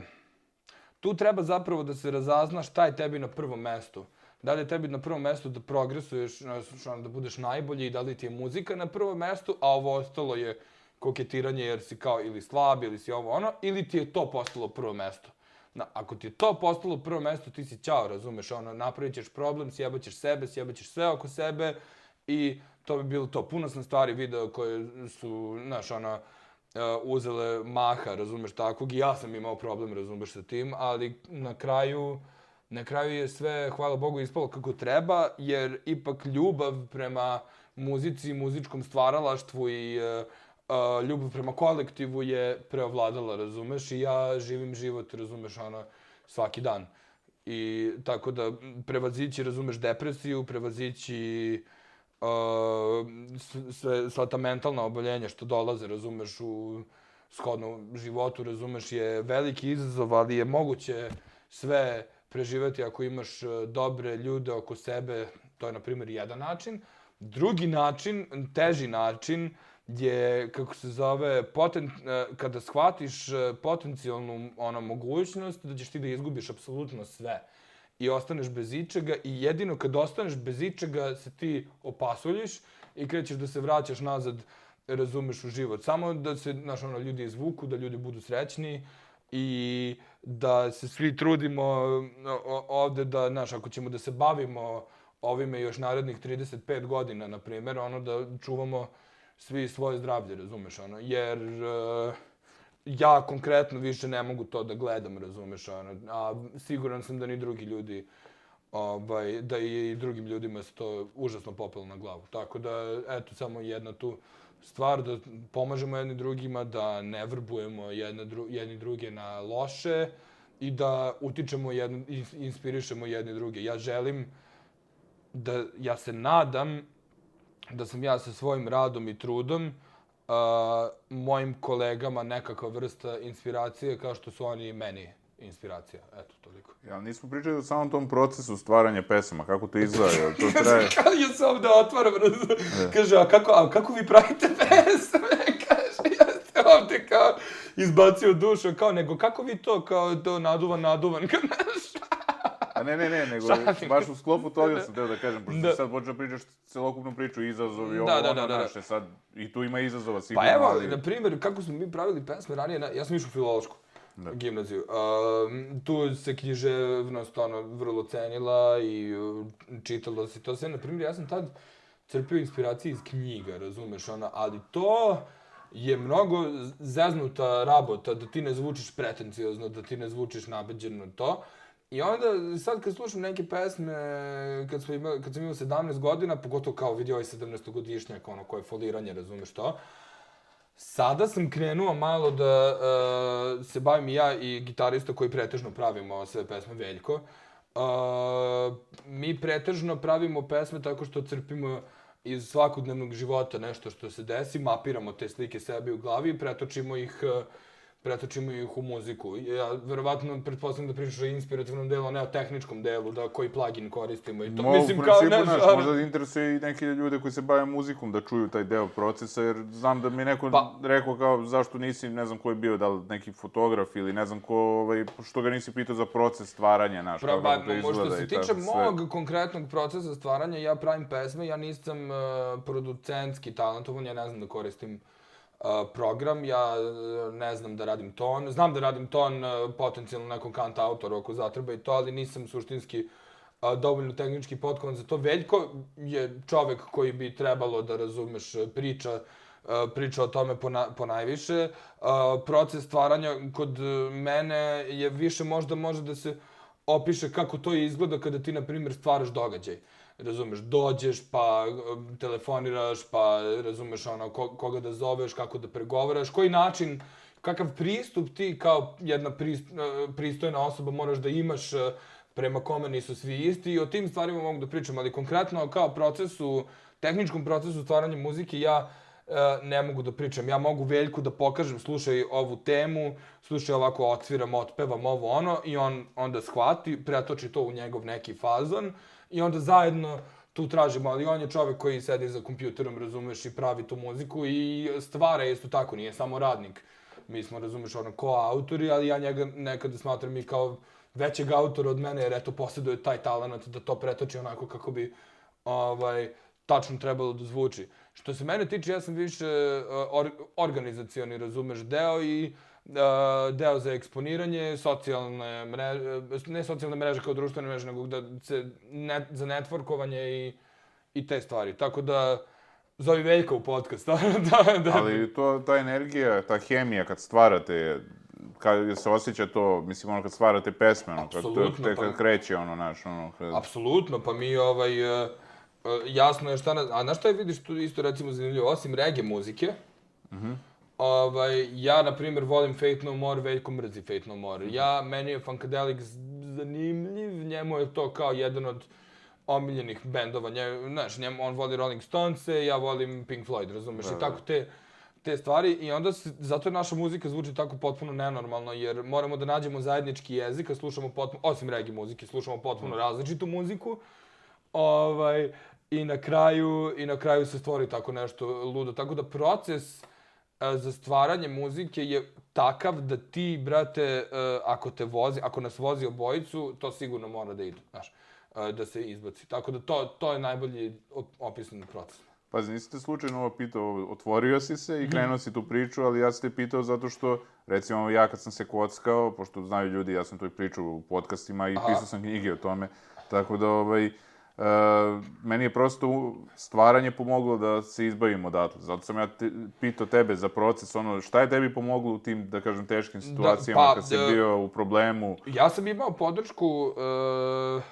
tu treba zapravo da se razazna šta je tebi na prvom mestu. Da li je tebi na prvom mestu da progresuješ, da budeš najbolji i da li ti je muzika na prvom mestu, a ovo ostalo je koketiranje jer si kao ili slab ili si ovo ono, ili ti je to postalo prvo mesto. Na, ako ti je to postalo prvo mesto, ti si ćao, razumeš, ono, napravit ćeš problem, sjebaćeš sebe, sjebaćeš sve oko sebe i to bi bilo to. Puno sam stvari video koje su, znaš, ona, uh, uzele maha, razumeš, takvog. I ja sam imao problem, razumeš, sa tim, ali na kraju, na kraju je sve, hvala Bogu, ispalo kako treba, jer ipak ljubav prema muzici, muzičkom stvaralaštvu i uh, uh, ljubav prema kolektivu je preovladala, razumeš, i ja živim život, razumeš, ona, svaki dan. I tako da prevazići, razumeš, depresiju, prevazići uh, sve, sva ta mentalna oboljenja što dolaze, razumeš, u shodnom životu, razumeš, je veliki izazov, ali je moguće sve preživeti ako imaš e, dobre ljude oko sebe, to je, na primjer, jedan način. Drugi način, teži način, je, kako se zove, poten, e, kada shvatiš e, potencijalnu ona mogućnost da ćeš ti da izgubiš apsolutno sve i ostaneš bez ičega i jedino kad ostaneš bez ičega se ti opasuljiš i krećeš da se vraćaš nazad, razumeš u život. Samo da se, znaš, ono, ljudi izvuku, da ljudi budu srećni i da se svi trudimo e, ovde da, znaš, ako ćemo da se bavimo ovime još narednih 35 godina, na primjer, ono da čuvamo svi svoje zdravlje, razumeš, ono, jer... Uh, ja konkretno više ne mogu to da gledam, razumeš, ono, a siguran sam da ni drugi ljudi, ovaj, da i drugim ljudima se to užasno popelo na glavu. Tako da, eto, samo jedna tu stvar, da pomažemo jedni drugima, da ne vrbujemo jedne, dru, jedni druge na loše i da utičemo jedno, inspirišemo jedni druge. Ja želim da, ja se nadam da sam ja sa svojim radom i trudom, uh, mojim kolegama nekakva vrsta inspiracije kao što su oni meni inspiracija. Eto, toliko. Ja, nismo pričali o samom tom procesu stvaranja pesama, kako to izgleda, to traje... Ja se ovde otvaram, kaže, a kako, a kako vi pravite pesme? kaže, ja se ovde kao izbacio dušu, kao, nego kako vi to, kao, to naduvan, naduvan, kao, A ne, ne, ne, nego baš u sklopu toga sam teo da kažem, pošto da. sad počeo pričaš celokupnu priču, izazovi, ovo, da, da, ono, da, da. naše, sad, i tu ima izazova sigurno, Pa evo, ali... na primjer, kako smo mi pravili pesme ranije, na, ja sam išao u filološku da. gimnaziju. Uh, tu se književnost, ono, vrlo cenila i uh, čitalo se to sve. Na primjer, ja sam tad crpio inspiracije iz knjiga, razumeš, ona, ali to je mnogo zeznuta rabota, da ti ne zvučiš pretenciozno, da ti ne zvučiš nabeđeno to. I onda, sad kad slušam neke pesme, kad, smo imali, kad sam imao 17 godina, pogotovo kao vidio ovaj 17-godišnjak, ono, koje foliranje, razumeš to, Sada sam krenuo malo da uh, se bavim i ja i gitarista koji pretežno pravimo sve pesme Veljko. Uh, mi pretežno pravimo pesme tako što crpimo iz svakodnevnog života nešto što se desi, mapiramo te slike sebi u glavi i pretočimo ih uh, pretočimo ih u muziku. Ja verovatno pretpostavljam da pričaš o inspirativnom delu, a ne o tehničkom delu, da koji plugin koristimo i to. Mo, Mislim, u kao, naš, možda interesuje i neke ljude koji se bave muzikom da čuju taj deo procesa, jer znam da mi neko pa, rekao kao zašto nisi, ne znam ko je bio, da li neki fotograf ili ne znam ko, ovaj, što ga nisi pitao za proces stvaranja, naš, pra, kako to izgleda Što se tiče mog sve. konkretnog procesa stvaranja, ja pravim pesme, ja nisam uh, producentski talentovan, ja ne znam da koristim program, ja e, ne znam da radim ton, znam da radim ton e, potencijalno nekom kant autoru ako zatreba i to, ali nisam suštinski e, dovoljno tehnički potkovan za to. Veljko je čovek koji bi trebalo da razumeš priča, priča o tome po, najviše. Proces stvaranja kod mene je više možda može da se opiše kako to izgleda kada ti, na primjer, stvaraš događaj. Uh, razumeš, dođeš, pa um, telefoniraš, pa razumeš ono, ko, koga da zoveš, kako da pregovaraš, koji način, kakav pristup ti kao jedna prist, uh, pristojna osoba moraš da imaš uh, prema kome nisu svi isti i o tim stvarima mogu da pričam, ali konkretno kao procesu, tehničkom procesu stvaranja muzike, ja uh, ne mogu da pričam. Ja mogu Veljku da pokažem, slušaj ovu temu, slušaj ovako otviram, otpevam ovo ono i on onda shvati, pretoči to u njegov neki fazon i onda zajedno tu tražimo, ali on je čovjek koji sedi za kompjuterom, razumeš, i pravi tu muziku i stvara isto tako, nije samo radnik. Mi smo, razumeš, ono, ko autori, ali ja njega nekada smatram i kao većeg autora od mene, jer eto, posjeduje taj talent da to pretoči onako kako bi ovaj, tačno trebalo da zvuči. Što se mene tiče, ja sam više eh, or, organizacioni, razumeš, deo i uh, deo za eksponiranje, socijalne mreže, ne socijalne mreže kao društvene mreže, nego da se net, za networkovanje i, i te stvari. Tako da, zovi Veljka u podcast. da, da. Ali to, ta energija, ta hemija kad stvarate, kad se osjeća to, mislim, ono kad stvarate pesme, ono, kad, te, kad pa, kreće, ono, naš, ono... Kad... Apsolutno, pa mi, ovaj, uh, jasno je šta... Na, a na što je vidiš tu isto, recimo, zanimljivo, osim reggae muzike, uh mhm. -huh. Ovaj, ja, na primjer, volim Fate No More, Veljko mrzi Fate No More. Ja, meni je Funkadelic zanimljiv, njemu je to kao jedan od omiljenih bendova. Nje, znaš, njemu, on voli Rolling Stones, ja volim Pink Floyd, razumeš? Da, I tako te, te stvari. I onda, se, zato je naša muzika zvuči tako potpuno nenormalno, jer moramo da nađemo zajednički jezik, a slušamo potpuno, osim reggae muzike, slušamo potpuno mm. različitu muziku. Ovaj, I na kraju, i na kraju se stvori tako nešto ludo. Tako da proces za stvaranje muzike je takav da ti, brate, e, ako te vozi, ako nas vozi obojicu, to sigurno mora da ide, znaš, e, da se izbaci. Tako da to, to je najbolji opisan proces. Pazi, nisi te slučajno ovo pitao, otvorio si se i mhm. krenuo si tu priču, ali ja sam te pitao zato što, recimo, ja kad sam se kockao, pošto znaju ljudi, ja sam to i pričao u podcastima i pisao sam knjige o tome, tako da, ovaj, Uh, meni je prosto stvaranje pomoglo da se izbavim odatle. Zato sam ja te, pitao tebe za proces, ono, šta je tebi pomoglo u tim, da kažem, teškim situacijama, da, pa, kad si uh, bio u problemu? Ja sam imao podršku, uh,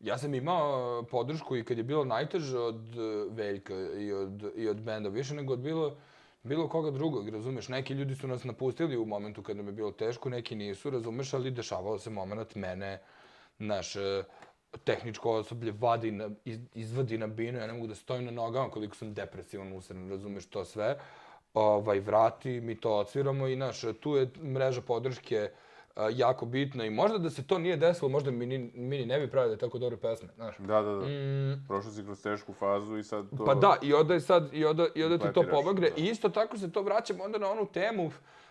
ja sam imao podršku i kad je bilo najteže od Veljka i od, i od benda, više nego od bilo, bilo koga drugog, razumeš? Neki ljudi su nas napustili u momentu kad nam je bilo teško, neki nisu, razumeš, ali dešavalo se moment mene, naš, uh, tehničko osoblje vadi na, iz, izvadi na binu, ja ne mogu da stojim na nogama koliko sam depresivan, usren, razumeš to sve, ovaj, vrati, mi to odsviramo i naš, tu je mreža podrške a, jako bitna i možda da se to nije desilo, možda mi, ni, mi ne bi pravili tako dobre pesme, znaš. Da, da, da. Mm. Prošao si kroz tešku fazu i sad to... Pa da, i onda je sad, i onda, i onda ti to pomagne. I isto tako se to vraćamo onda na onu temu,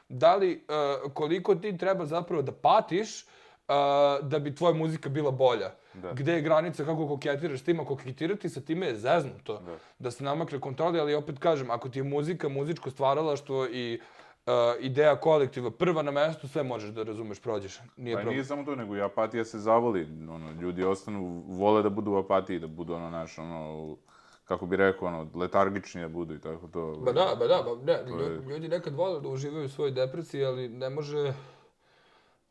da li, uh, koliko ti treba zapravo da patiš, uh, da bi tvoja muzika bila bolja. Da. Gde je granica, kako koketiraš s tim, ako koketirati sa time je zeznuto. Da. da se namakne kontroli, ali opet kažem, ako ti je muzika, muzičko stvaralaštvo i uh, ideja kolektiva prva na mestu, sve možeš da razumeš, prođeš. Nije pa problem. nije samo to, nego i apatija se zavoli. Ono, ljudi ostanu, vole da budu u apatiji, da budu ono naš, ono, kako bi rekao, ono, letargični da budu i tako to. Ba da, ba da, ba ne, ljudi nekad vole da uživaju u svojoj depresiji, ali ne može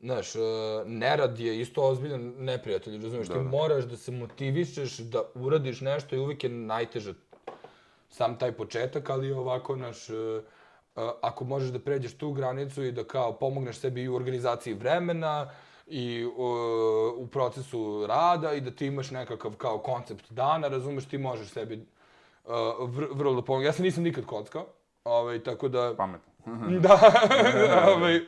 Znaš, uh, nerad je isto ozbiljan neprijatelj, razumiješ? Ti moraš da se motivišeš da uradiš nešto i uvijek je najteže sam taj početak, ali ovako, naš, uh, ako možeš da pređeš tu granicu i da kao pomogneš sebi i u organizaciji vremena, i uh, u procesu rada i da ti imaš nekakav kao koncept dana, razumeš, ti možeš sebi uh, vr vrlo da pomoći. Ja se nisam nikad kockao, ovaj, tako da... Pametno. da, ovaj,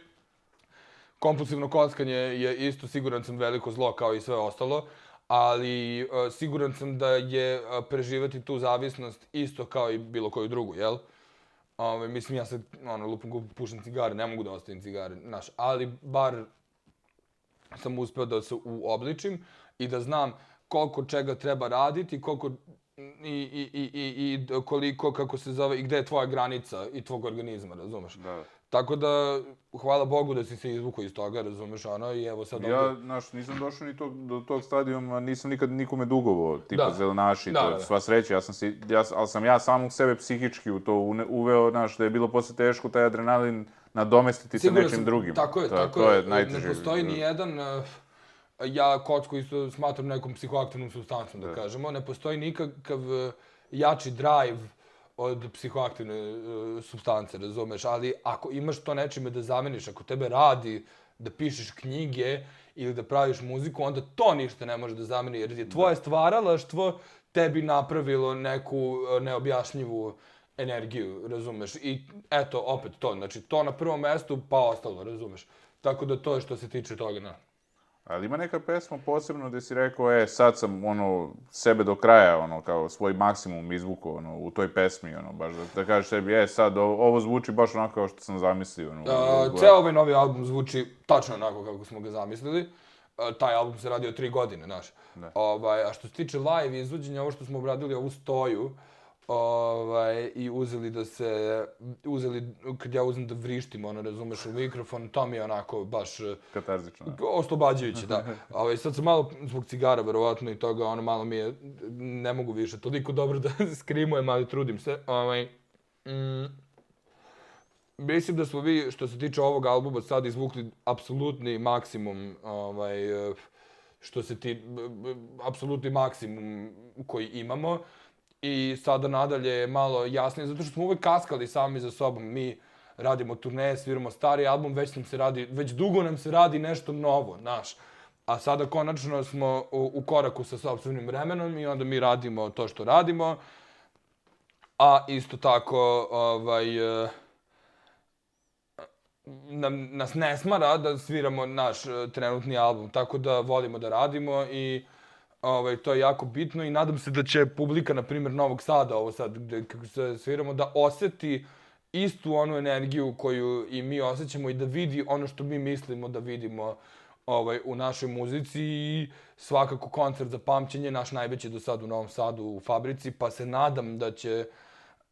kompulsivno kockanje je isto, siguran sam, veliko zlo kao i sve ostalo, ali uh, siguran sam da je e, uh, preživati tu zavisnost isto kao i bilo koju drugu, jel? Ove, mislim, ja sad, ono, lupam gubu, pušam cigare, ne mogu da ostavim cigare, znaš, ali bar sam uspeo da se uobličim i da znam koliko čega treba raditi, koliko i, i, i, i, i koliko, kako se zove, i gde je tvoja granica i tvog organizma, razumeš? Da. Tako da, hvala Bogu da si se izvukao iz toga, razumeš, ono, i evo sad... Ja, ovdje... znaš, nisam došao ni tog, do tog stadijuma, nisam nikad nikome dugovo, tipa da. zelenaši, da, to, da. sva sreća, ja sam si, ja, ali sam ja samog sebe psihički u to uveo, znaš, da je bilo posle teško taj adrenalin nadomestiti sa nečim sam, drugim. Tako je, to, tako to je. najteže. Ne postoji ni jedan, uh, ja kocku isto smatram nekom psihoaktivnom substancom, da, da kažemo, ne postoji nikakav uh, jači drive od psihoaktivne uh, substance, razumeš, ali ako imaš to nečime da zameniš, ako tebe radi da pišeš knjige ili da praviš muziku, onda to ništa ne može da zameni, jer je tvoje stvaralaštvo tebi napravilo neku uh, neobjašnjivu energiju, razumeš? I eto, opet to, znači to na prvom mestu, pa ostalo, razumeš? Tako da to je što se tiče toga, na. Ali ima neka pesma posebno gde si rekao, e, sad sam, ono, sebe do kraja, ono, kao svoj maksimum izvuku, ono, u toj pesmi, ono, baš da, da kažeš sebi, e, sad, ovo, ovo zvuči baš onako kao što sam zamislio, ono. Uh, ceo ovaj novi album zvuči tačno onako kako smo ga zamislili. Uh, taj album se radio tri godine, znaš. Ovaj, a što se tiče live izvođenja, ovo što smo obradili, ovu stoju, uh, ovaj, i uzeli da se, uzeli, kad ja uzem da vrištim, ono, razumeš, u mikrofon, to mi je onako baš... Katarzično. Oslobađajuće, da. ovaj, sad sam malo, zbog cigara, verovatno, i toga, ono, malo mi je, ne mogu više, toliko dobro da skrimujem, ali trudim se. Ovaj, mm, mislim da smo vi, što se tiče ovog albuma, sad izvukli apsolutni maksimum, ovaj, što se ti, apsolutni maksimum koji imamo i sada nadalje je malo jasnije, zato što smo uvek kaskali sami za sobom. Mi radimo turneje, sviramo stari album, već nam se radi, već dugo nam se radi nešto novo, naš. A sada konačno smo u, u koraku sa sobstvenim vremenom i onda mi radimo to što radimo. A isto tako, ovaj, eh, nam, nas ne smara da sviramo naš eh, trenutni album, tako da volimo da radimo i Ovaj, to je jako bitno i nadam se da će publika, na primjer, Novog Sada, ovo sad, gde kako se sviramo, da oseti istu onu energiju koju i mi osjećamo i da vidi ono što mi mislimo da vidimo ovaj, u našoj muzici i svakako koncert za pamćenje, naš najveći do sad u Novom Sadu u fabrici, pa se nadam da će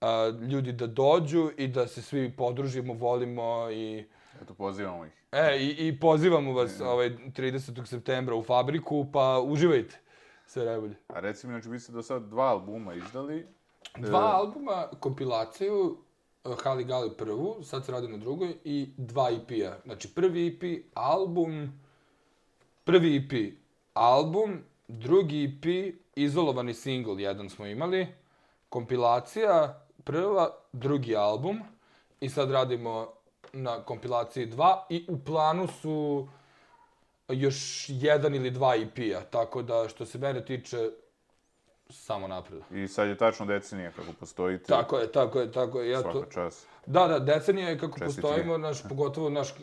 a, ljudi da dođu i da se svi podružimo, volimo i... Eto, pozivamo ih. E, i, i pozivamo vas ovaj, 30. septembra u fabriku, pa uživajte. Sve najbolje. A reci mi, znači, vi ste do sad dva albuma izdali. Dva e... albuma, kompilaciju, e, Hali Gali prvu, sad se radi na drugoj, i dva EP-a. Znači, prvi EP, album, prvi EP, album, drugi EP, izolovani single, jedan smo imali, kompilacija, prva, drugi album, i sad radimo na kompilaciji dva, i u planu su još jedan ili dva EP-a, tako da što se mene tiče, samo napred. I sad je tačno decenija kako postojite. Tako je, tako je, tako je. Ja Svaka to... čas. Da, da, decenija je kako Čestitri. postojimo, naš, pogotovo naš, uh,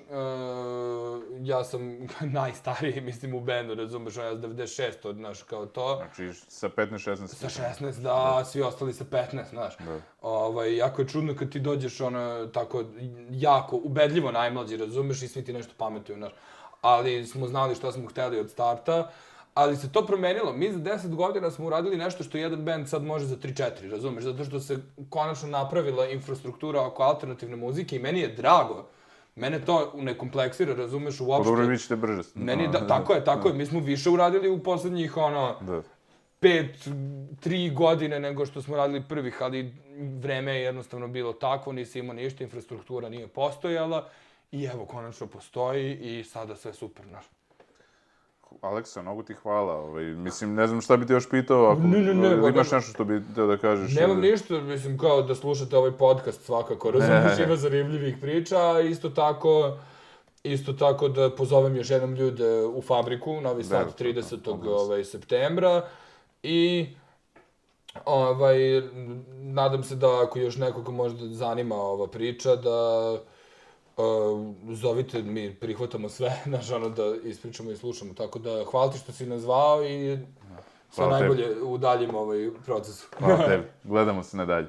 ja sam najstariji, mislim, u bendu, razumeš, ja sam 96 od, naš, kao to. Znači, sa 15-16. Sa 16, da, svi ostali sa 15, znaš. Da. Ovaj, jako je čudno kad ti dođeš, ono, tako, jako, ubedljivo najmlađi, razumeš, i svi ti nešto pametuju, znaš ali smo znali što smo hteli od starta. Ali se to promenilo. Mi za 10 godina smo uradili nešto što jedan band sad može za 3-4, razumeš? Zato što se konačno napravila infrastruktura oko alternativne muzike i meni je drago. Mene to ne kompleksira, razumeš, uopšte. Dobro, vi ćete brže. Meni da, tako je, tako je. Mi smo više uradili u poslednjih, ono, da. pet, tri godine nego što smo radili prvih, ali vreme je jednostavno bilo takvo, nisi imao ništa, infrastruktura nije postojala I evo, konačno postoji i sada sve super, znaš. Aleksa, mnogo ti hvala. Ovaj, mislim, ne znam šta bi ti još pitao, ako Ne, ne, ne, ovaj, pa imaš nešto što bi teo da kažeš. Nemam ili- ništa, mislim kao da slušate ovaj podcast svakako, razumiješ, ima zanimljivih priča, isto tako, isto tako da pozovem još jednom ljude u fabriku, Novi Sad Da, 30. ovaj, septembra i ovaj, nadam se da ako još nekoga možda zanima ova priča, da Uh, zovite, mi prihvatamo sve, znaš, ono, da ispričamo i slušamo, tako da hvala ti što si nas zvao i sve Hvala tebi. najbolje u daljem ovaj procesu. Hvala tebi. Gledamo se nadalje.